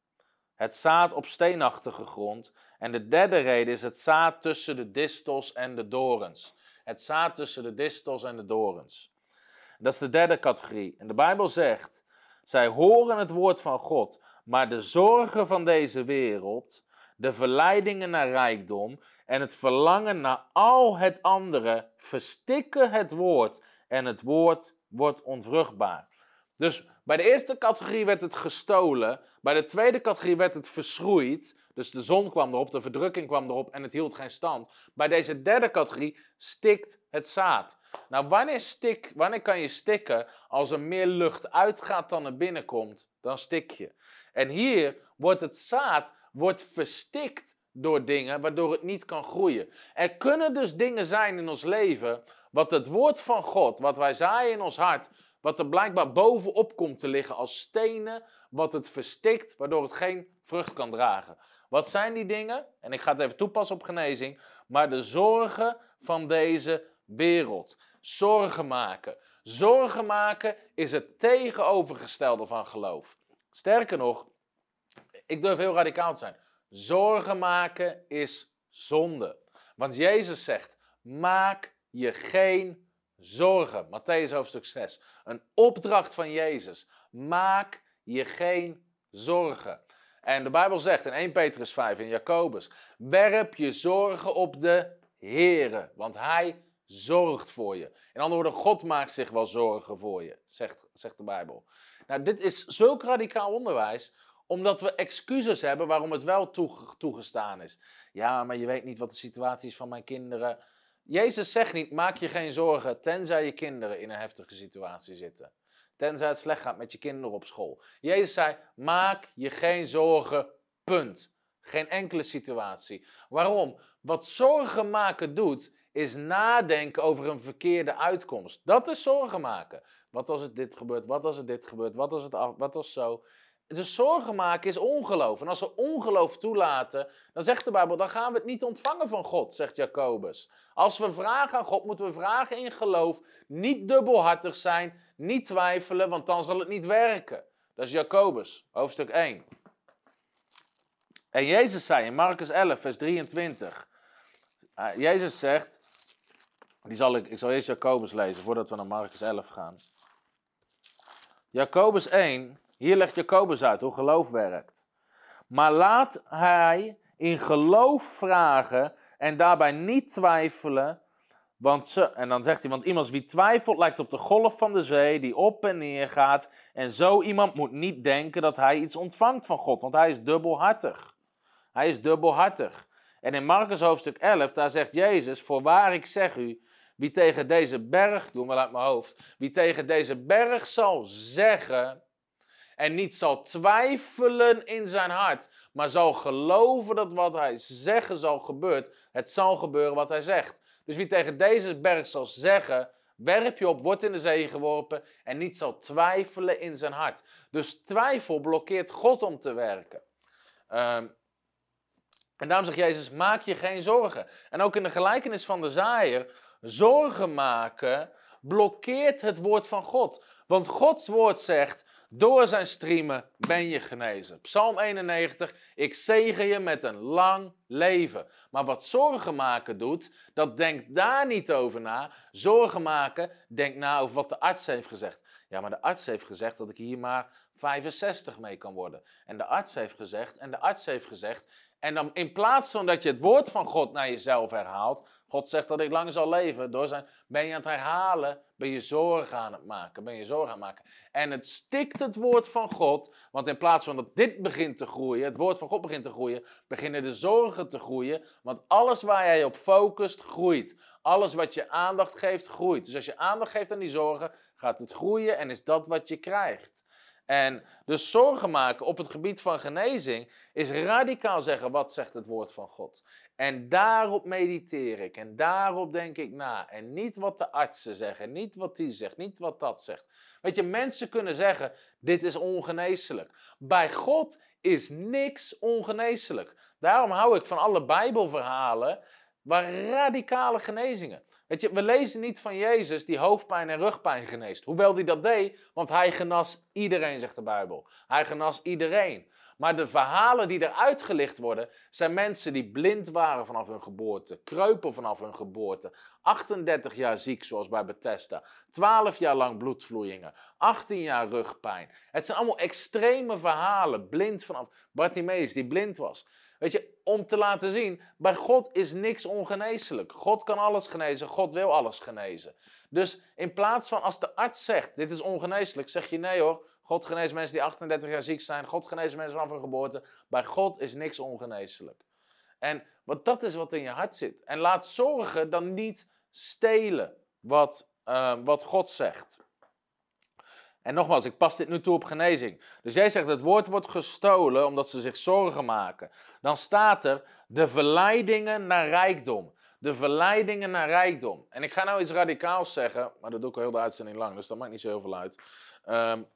het zaad op steenachtige grond. En de derde reden is het zaad tussen de distels en de dorens. Het zaad tussen de distels en de dorens. Dat is de derde categorie. En de Bijbel zegt: zij horen het woord van God, maar de zorgen van deze wereld, de verleidingen naar rijkdom en het verlangen naar al het andere verstikken het woord en het woord wordt onvruchtbaar. Dus bij de eerste categorie werd het gestolen, bij de tweede categorie werd het verschroeid, dus de zon kwam erop, de verdrukking kwam erop en het hield geen stand. Bij deze derde categorie stikt het zaad. Nou, wanneer, stik, wanneer kan je stikken? Als er meer lucht uitgaat dan er binnenkomt, dan stik je. En hier wordt het zaad wordt verstikt door dingen waardoor het niet kan groeien. Er kunnen dus dingen zijn in ons leven, wat het woord van God, wat wij zaaien in ons hart, wat er blijkbaar bovenop komt te liggen als stenen, wat het verstikt, waardoor het geen vrucht kan dragen. Wat zijn die dingen? En ik ga het even toepassen op genezing, maar de zorgen van deze wereld. Zorgen maken. Zorgen maken is het tegenovergestelde van geloof. Sterker nog, ik durf heel radicaal te zijn. Zorgen maken is zonde. Want Jezus zegt: maak je geen zorgen. Matthäus hoofdstuk 6. Een opdracht van Jezus. Maak je geen zorgen. En de Bijbel zegt in 1 Petrus 5 in Jacobus: werp je zorgen op de Heere, want Hij zorgt voor je. In andere woorden, God maakt zich wel zorgen voor je, zegt, zegt de Bijbel. Nou, dit is zulk radicaal onderwijs, omdat we excuses hebben waarom het wel toegestaan is. Ja, maar je weet niet wat de situatie is van mijn kinderen. Jezus zegt niet, maak je geen zorgen, tenzij je kinderen in een heftige situatie zitten. Tenzij het slecht gaat met je kinderen op school. Jezus zei, maak je geen zorgen, punt. Geen enkele situatie. Waarom? Wat zorgen maken doet, is nadenken over een verkeerde uitkomst. Dat is zorgen maken. Wat als het dit gebeurt? Wat als het dit gebeurt? Wat als het af, wat als zo? Dus zorgen maken is ongeloof. En als we ongeloof toelaten, dan zegt de Bijbel, dan gaan we het niet ontvangen van God, zegt Jacobus. Als we vragen aan God, moeten we vragen in geloof, niet dubbelhartig zijn, niet twijfelen, want dan zal het niet werken. Dat is Jacobus, hoofdstuk 1. En Jezus zei in Marcus 11, vers 23. Uh, Jezus zegt, die zal ik, ik zal eerst Jacobus lezen voordat we naar Marcus 11 gaan. Jacobus 1, hier legt Jacobus uit hoe geloof werkt. Maar laat hij in geloof vragen en daarbij niet twijfelen. Want ze, en dan zegt hij, want iemand wie twijfelt lijkt op de golf van de zee die op en neer gaat. En zo iemand moet niet denken dat hij iets ontvangt van God, want hij is dubbelhartig. Hij is dubbelhartig. En in Marcus hoofdstuk 11, daar zegt Jezus, voorwaar ik zeg u, wie tegen deze berg, doe maar uit mijn hoofd, wie tegen deze berg zal zeggen en niet zal twijfelen in zijn hart, maar zal geloven dat wat hij zeggen zal gebeuren, het zal gebeuren wat hij zegt. Dus wie tegen deze berg zal zeggen, werp je op, wordt in de zee geworpen en niet zal twijfelen in zijn hart. Dus twijfel blokkeert God om te werken. Um, en daarom zegt Jezus, maak je geen zorgen. En ook in de gelijkenis van de zaaier, zorgen maken blokkeert het woord van God. Want Gods woord zegt, door zijn striemen ben je genezen. Psalm 91, ik zegen je met een lang leven. Maar wat zorgen maken doet, dat denkt daar niet over na. Zorgen maken, denkt na over wat de arts heeft gezegd. Ja, maar de arts heeft gezegd dat ik hier maar 65 mee kan worden. En de arts heeft gezegd, en de arts heeft gezegd. En dan in plaats van dat je het woord van God naar jezelf herhaalt, God zegt dat ik lang zal leven, door zijn, ben je aan het herhalen, ben je zorgen aan het maken, ben je zorgen aan het maken. En het stikt het woord van God, want in plaats van dat dit begint te groeien, het woord van God begint te groeien, beginnen de zorgen te groeien, want alles waar jij op focust, groeit. Alles wat je aandacht geeft, groeit. Dus als je aandacht geeft aan die zorgen, gaat het groeien en is dat wat je krijgt. En dus zorgen maken op het gebied van genezing is radicaal zeggen wat zegt het woord van God. En daarop mediteer ik en daarop denk ik na. En niet wat de artsen zeggen, niet wat die zegt, niet wat dat zegt. Weet je, mensen kunnen zeggen, dit is ongeneeslijk. Bij God is niks ongeneeslijk. Daarom hou ik van alle Bijbelverhalen waar radicale genezingen. Weet je, we lezen niet van Jezus die hoofdpijn en rugpijn geneest. Hoewel hij dat deed, want hij genas iedereen, zegt de Bijbel. Hij genas iedereen. Maar de verhalen die eruit gelicht worden, zijn mensen die blind waren vanaf hun geboorte, kreupen vanaf hun geboorte, 38 jaar ziek, zoals bij Bethesda, 12 jaar lang bloedvloeien, 18 jaar rugpijn. Het zijn allemaal extreme verhalen, blind vanaf Bartimaeus, die blind was. Weet je, om te laten zien, bij God is niks ongeneeslijk. God kan alles genezen, God wil alles genezen. Dus in plaats van als de arts zegt, dit is ongeneeslijk, zeg je nee hoor, God geneest mensen die 38 jaar ziek zijn, God geneest mensen vanaf hun geboorte. Bij God is niks ongeneeslijk. En wat dat is wat in je hart zit. En laat zorgen dan niet stelen wat, uh, wat God zegt. En nogmaals, ik pas dit nu toe op genezing. Dus jij zegt het woord wordt gestolen omdat ze zich zorgen maken. Dan staat er de verleidingen naar rijkdom. De verleidingen naar rijkdom. En ik ga nou iets radicaals zeggen, maar dat doe ik al heel de uitzending lang, dus dat maakt niet zo heel veel uit. Um,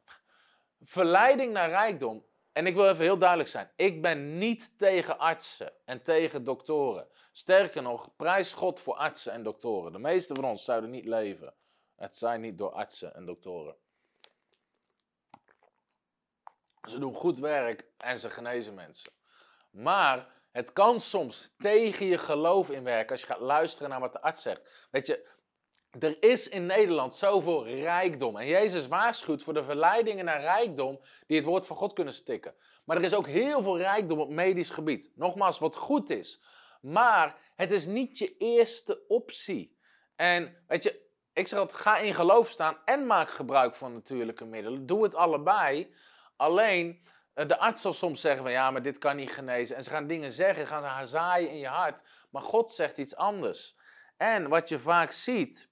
verleiding naar rijkdom. En ik wil even heel duidelijk zijn. Ik ben niet tegen artsen en tegen doktoren. Sterker nog, prijs God voor artsen en doktoren. De meeste van ons zouden niet leven. Het zijn niet door artsen en doktoren. Ze doen goed werk en ze genezen mensen. Maar het kan soms tegen je geloof inwerken als je gaat luisteren naar wat de arts zegt. Weet je, er is in Nederland zoveel rijkdom. En Jezus waarschuwt voor de verleidingen naar rijkdom die het woord van God kunnen stikken. Maar er is ook heel veel rijkdom op medisch gebied. Nogmaals, wat goed is. Maar het is niet je eerste optie. En weet je, ik zeg altijd, ga in geloof staan en maak gebruik van natuurlijke middelen. Doe het allebei. Alleen, eh, de arts zal soms zeggen van ja, maar dit kan niet genezen. En ze gaan dingen zeggen, gaan ze zaaien in je hart. Maar God zegt iets anders. En wat je vaak ziet,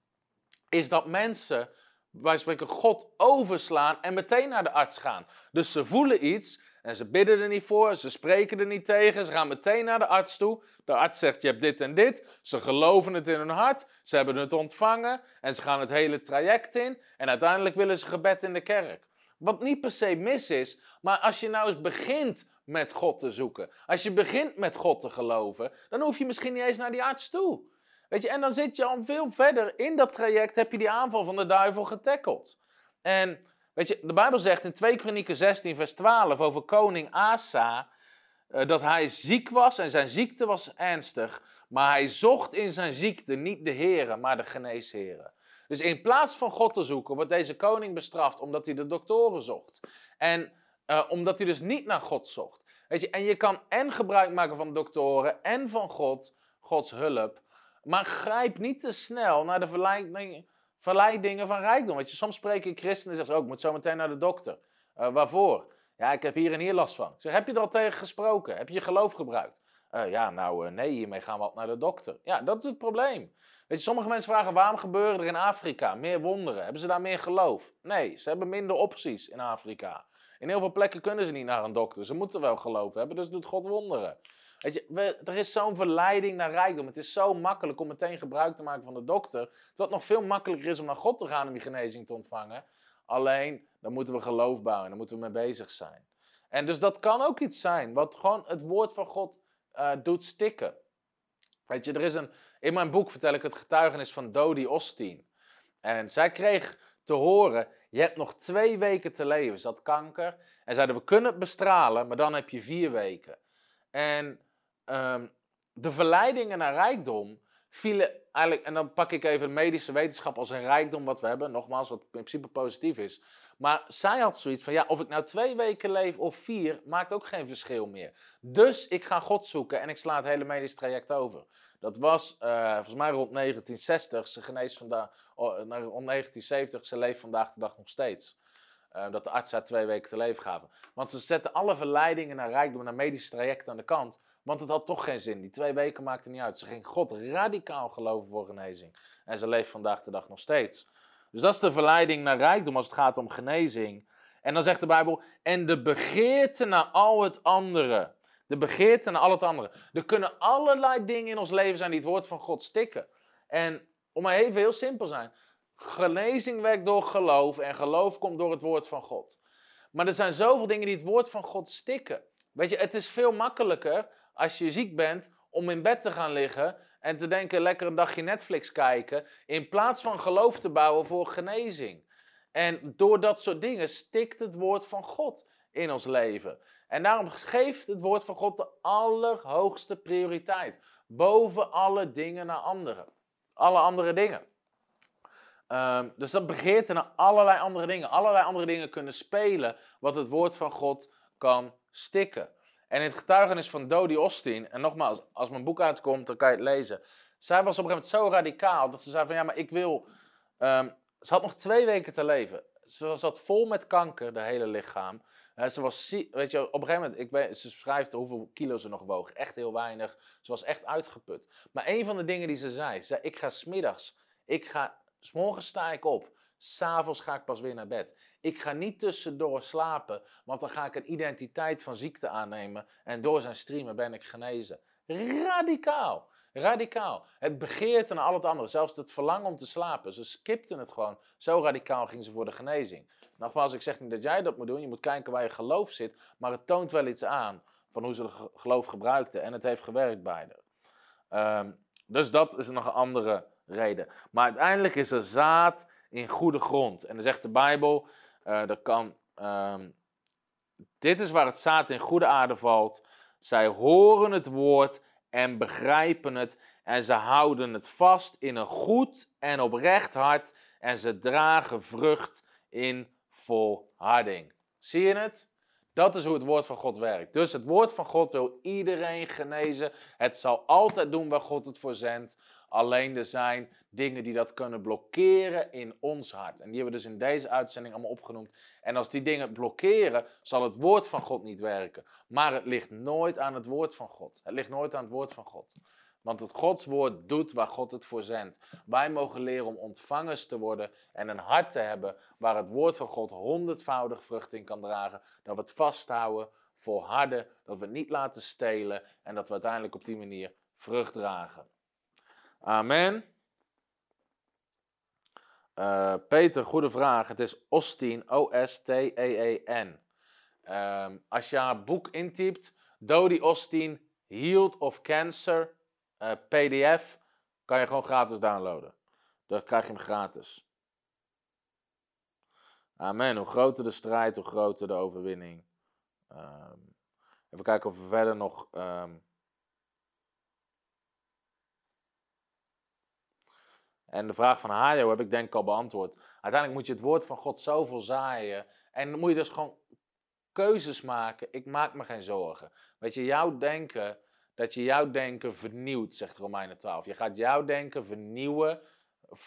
is dat mensen, wij spreken God overslaan en meteen naar de arts gaan. Dus ze voelen iets En ze bidden er niet voor, ze spreken er niet tegen, ze gaan meteen naar de arts toe. De arts zegt, je hebt dit en dit. Ze geloven het in hun hart, ze hebben het ontvangen en ze gaan het hele traject in. En uiteindelijk willen ze gebed in de kerk. Wat niet per se mis is, maar als je nou eens begint met God te zoeken. Als je begint met God te geloven, dan hoef je misschien niet eens naar die arts toe. Weet je, en dan zit je al veel verder in dat traject, heb je die aanval van de duivel getackeld. En weet je, de Bijbel zegt in 2 Kronieken 16, vers 12 over koning Asa, uh, dat hij ziek was en zijn ziekte was ernstig, maar hij zocht in zijn ziekte niet de heren, maar de geneesheren. Dus in plaats van God te zoeken, wordt deze koning bestraft omdat hij de doktoren zocht. En uh, omdat hij dus niet naar God zocht. Weet je, en je kan en gebruik maken van doktoren en van God, Gods hulp. Maar grijp niet te snel naar de verleidingen, van rijkdom. Weet je, soms spreken christenen en zeggen ook, oh, ik moet zo meteen naar de dokter. Uh, waarvoor? Ja, ik heb hier en hier last van. Zeg, heb je er al tegen gesproken? Heb je je geloof gebruikt? Uh, ja, nou nee, hiermee gaan we wat naar de dokter. Ja, dat is het probleem. Weet je, sommige mensen vragen waarom gebeuren er in Afrika meer wonderen? Hebben ze daar meer geloof? Nee, ze hebben minder opties in Afrika. In heel veel plekken kunnen ze niet naar een dokter. Ze moeten wel geloof hebben, dus doet God wonderen. Weet je, er is zo'n verleiding naar rijkdom. Het is zo makkelijk om meteen gebruik te maken van de dokter. Dat nog veel makkelijker is om naar God te gaan om die genezing te ontvangen. Alleen, dan moeten we geloof bouwen. Dan moeten we mee bezig zijn. En dus dat kan ook iets zijn wat gewoon het woord van God uh, doet stikken. Weet je, er is een, in mijn boek vertel ik het getuigenis van Dodie Osteen. En zij kreeg te horen, je hebt nog twee weken te leven. Ze had kanker. En zeiden, we kunnen het bestralen, maar dan heb je vier weken. En um, de verleidingen naar rijkdom vielen eigenlijk, en dan pak ik even medische wetenschap als een rijkdom wat we hebben, nogmaals, wat in principe positief is. Maar zij had zoiets van, ja, of ik nou twee weken leef of vier, maakt ook geen verschil meer. Dus ik ga God zoeken en ik sla het hele medisch traject over. Dat was uh, volgens mij rond 1960. Ze geneest vandaag, oh, rond 1970. Ze leeft vandaag de dag nog steeds. Uh, dat de arts haar twee weken te leven gaven. Want ze zetten alle verleidingen naar rijkdom, naar medische trajecten aan de kant. Want het had toch geen zin. Die twee weken maakten niet uit. Ze ging God radicaal geloven voor genezing. En ze leeft vandaag de dag nog steeds. Dus dat is de verleiding naar rijkdom als het gaat om genezing. En dan zegt de Bijbel, en de begeerte naar al het andere. De begeerte naar al het andere. Er kunnen allerlei dingen in ons leven zijn die het woord van God stikken. En om maar even heel simpel zijn. Genezing werkt door geloof en geloof komt door het woord van God. Maar er zijn zoveel dingen die het woord van God stikken. Weet je, het is veel makkelijker als je ziek bent om in bed te gaan liggen en te denken lekker een dagje Netflix kijken, in plaats van geloof te bouwen voor genezing. En door dat soort dingen stikt het woord van God in ons leven. En daarom geeft het woord van God de allerhoogste prioriteit. Boven alle dingen naar anderen. Alle andere dingen. Um, dus dat begeert naar allerlei andere dingen. Allerlei andere dingen kunnen spelen wat het woord van God kan stikken. En in het getuigenis van Dodie Austin, en nogmaals, als mijn boek uitkomt, dan kan je het lezen. Zij was op een gegeven moment zo radicaal dat ze zei van ja, maar ik wil. Um, ze had nog twee weken te leven. Ze zat vol met kanker, de hele lichaam. Uh, ze was weet je, op een gegeven moment, ik weet, ze schrijft hoeveel kilo ze nog woog. Echt heel weinig. Ze was echt uitgeput. Maar een van de dingen die ze zei, ze zei, ik ga smiddags, ik ga, s'morgens sta ik op. S'avonds ga ik pas weer naar bed. Ik ga niet tussendoor slapen, want dan ga ik een identiteit van ziekte aannemen. En door zijn streamen ben ik genezen. Radicaal. Radicaal. Het begeerte naar al het andere. Zelfs het verlangen om te slapen. Ze skipten het gewoon. Zo radicaal ging ze voor de genezing. Nogmaals, ik zeg niet dat jij dat moet doen. Je moet kijken waar je geloof zit. Maar het toont wel iets aan van hoe ze geloof gebruikten. En het heeft gewerkt bij Um, dus dat is nog een andere reden. Maar uiteindelijk is er zaad in goede grond. En dan zegt de Bijbel, uh, dat kan, um, dit is waar het zaad in goede aarde valt. Zij horen het woord en begrijpen het en ze houden het vast in een goed en oprecht hart en ze dragen vrucht in volharding. Zie je het? Dat is hoe het woord van God werkt. Dus het woord van God wil iedereen genezen. Het zal altijd doen waar God het voor zendt. Alleen er zijn dingen die dat kunnen blokkeren in ons hart. En die hebben we dus in deze uitzending allemaal opgenoemd. En als die dingen blokkeren, zal het woord van God niet werken. Maar het ligt nooit aan het woord van God. Het ligt nooit aan het woord van God. Want het Gods woord doet waar God het voor zendt. Wij mogen leren om ontvangers te worden en een hart te hebben waar het woord van God honderdvoudig vrucht in kan dragen. Dat we het vasthouden volharden, dat we het niet laten stelen en dat we uiteindelijk op die manier vrucht dragen. Amen. Uh, Peter, goede vraag. Het is Osteen, O-S-T-E-E-N. Um, als je haar boek intypt, Dodie Osteen, Healed of Cancer, uh, PDF, kan je gewoon gratis downloaden. Dan krijg je hem gratis. Amen. Hoe groter de strijd, hoe groter de overwinning. Um, even kijken of we verder nog. Um, en de vraag van Hajo heb ik denk ik al beantwoord. Uiteindelijk moet je het woord van God zoveel zaaien. En dan moet je dus gewoon keuzes maken. Ik maak me geen zorgen. Weet je, jouw denken, dat je jouw denken vernieuwt, zegt Romeinen 12. Je gaat jouw denken vernieuwen.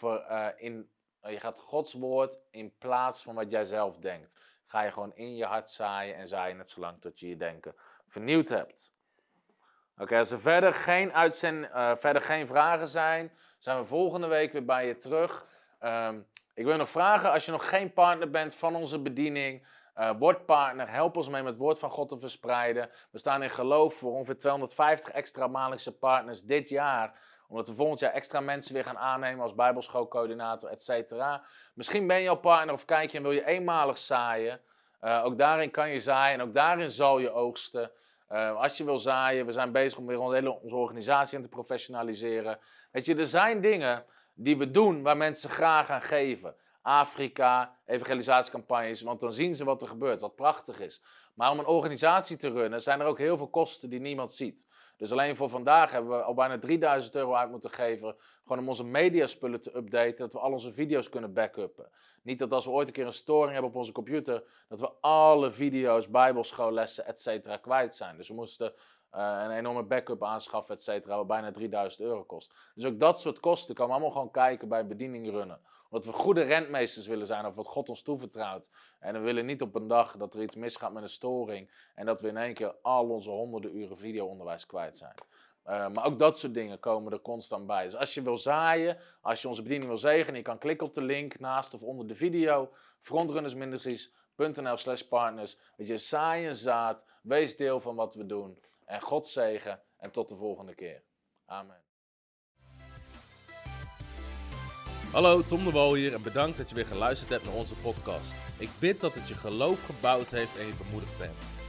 Uh, in, je gaat Gods woord in plaats van wat jij zelf denkt. Ga je gewoon in je hart zaaien en zaaien net zolang tot je je denken vernieuwd hebt. Oké, als er verder geen, uh, verder geen vragen zijn, zijn we volgende week weer bij je terug. Um, ik wil nog vragen, als je nog geen partner bent van onze bediening, uh, word partner, help ons mee met het woord van God te verspreiden. We staan in geloof voor ongeveer 250 extra maandelijkse partners dit jaar. Omdat we volgend jaar extra mensen weer gaan aannemen als bijbelschoolcoördinator, et cetera. Misschien ben je al partner of kijk je en wil je eenmalig zaaien. Uh, ook daarin kan je zaaien en ook daarin zal je oogsten. Uh, als je wil zaaien, we zijn bezig om weer onze hele onze organisatie in te professionaliseren. Weet je, er zijn dingen die we doen waar mensen graag aan geven. Afrika, evangelisatiecampagnes, want dan zien ze wat er gebeurt, wat prachtig is. Maar om een organisatie te runnen zijn er ook heel veel kosten die niemand ziet. Dus alleen voor vandaag hebben we al bijna 3000 euro uit moeten geven. Gewoon om onze mediaspullen te updaten, dat we al onze video's kunnen backuppen. Niet dat als we ooit een keer een storing hebben op onze computer, dat we alle video's, bijbelschoollessen, et cetera, kwijt zijn. Dus we moesten uh, een enorme backup aanschaffen, et cetera, wat bijna 3000 euro kost. Dus ook dat soort kosten komen allemaal gewoon kijken bij bediening runnen. Omdat we goede rentmeesters willen zijn of wat God ons toevertrouwt. En we willen niet op een dag dat er iets misgaat met een storing en dat we in één keer al onze honderden uren videoonderwijs kwijt zijn. Uh, maar ook dat soort dingen komen er constant bij. Dus als je wil zaaien, als je onze bediening wil zegenen, je kan klikken op de link naast of onder de video. frontrunnersministries.nl slash partners. Weet je, zaai een zaad, wees deel van wat we doen. En God zegen en tot de volgende keer. Amen. Hallo, Tom de Wol hier en bedankt dat je weer geluisterd hebt naar onze podcast. Ik bid dat het je geloof gebouwd heeft en je bemoedigd bent.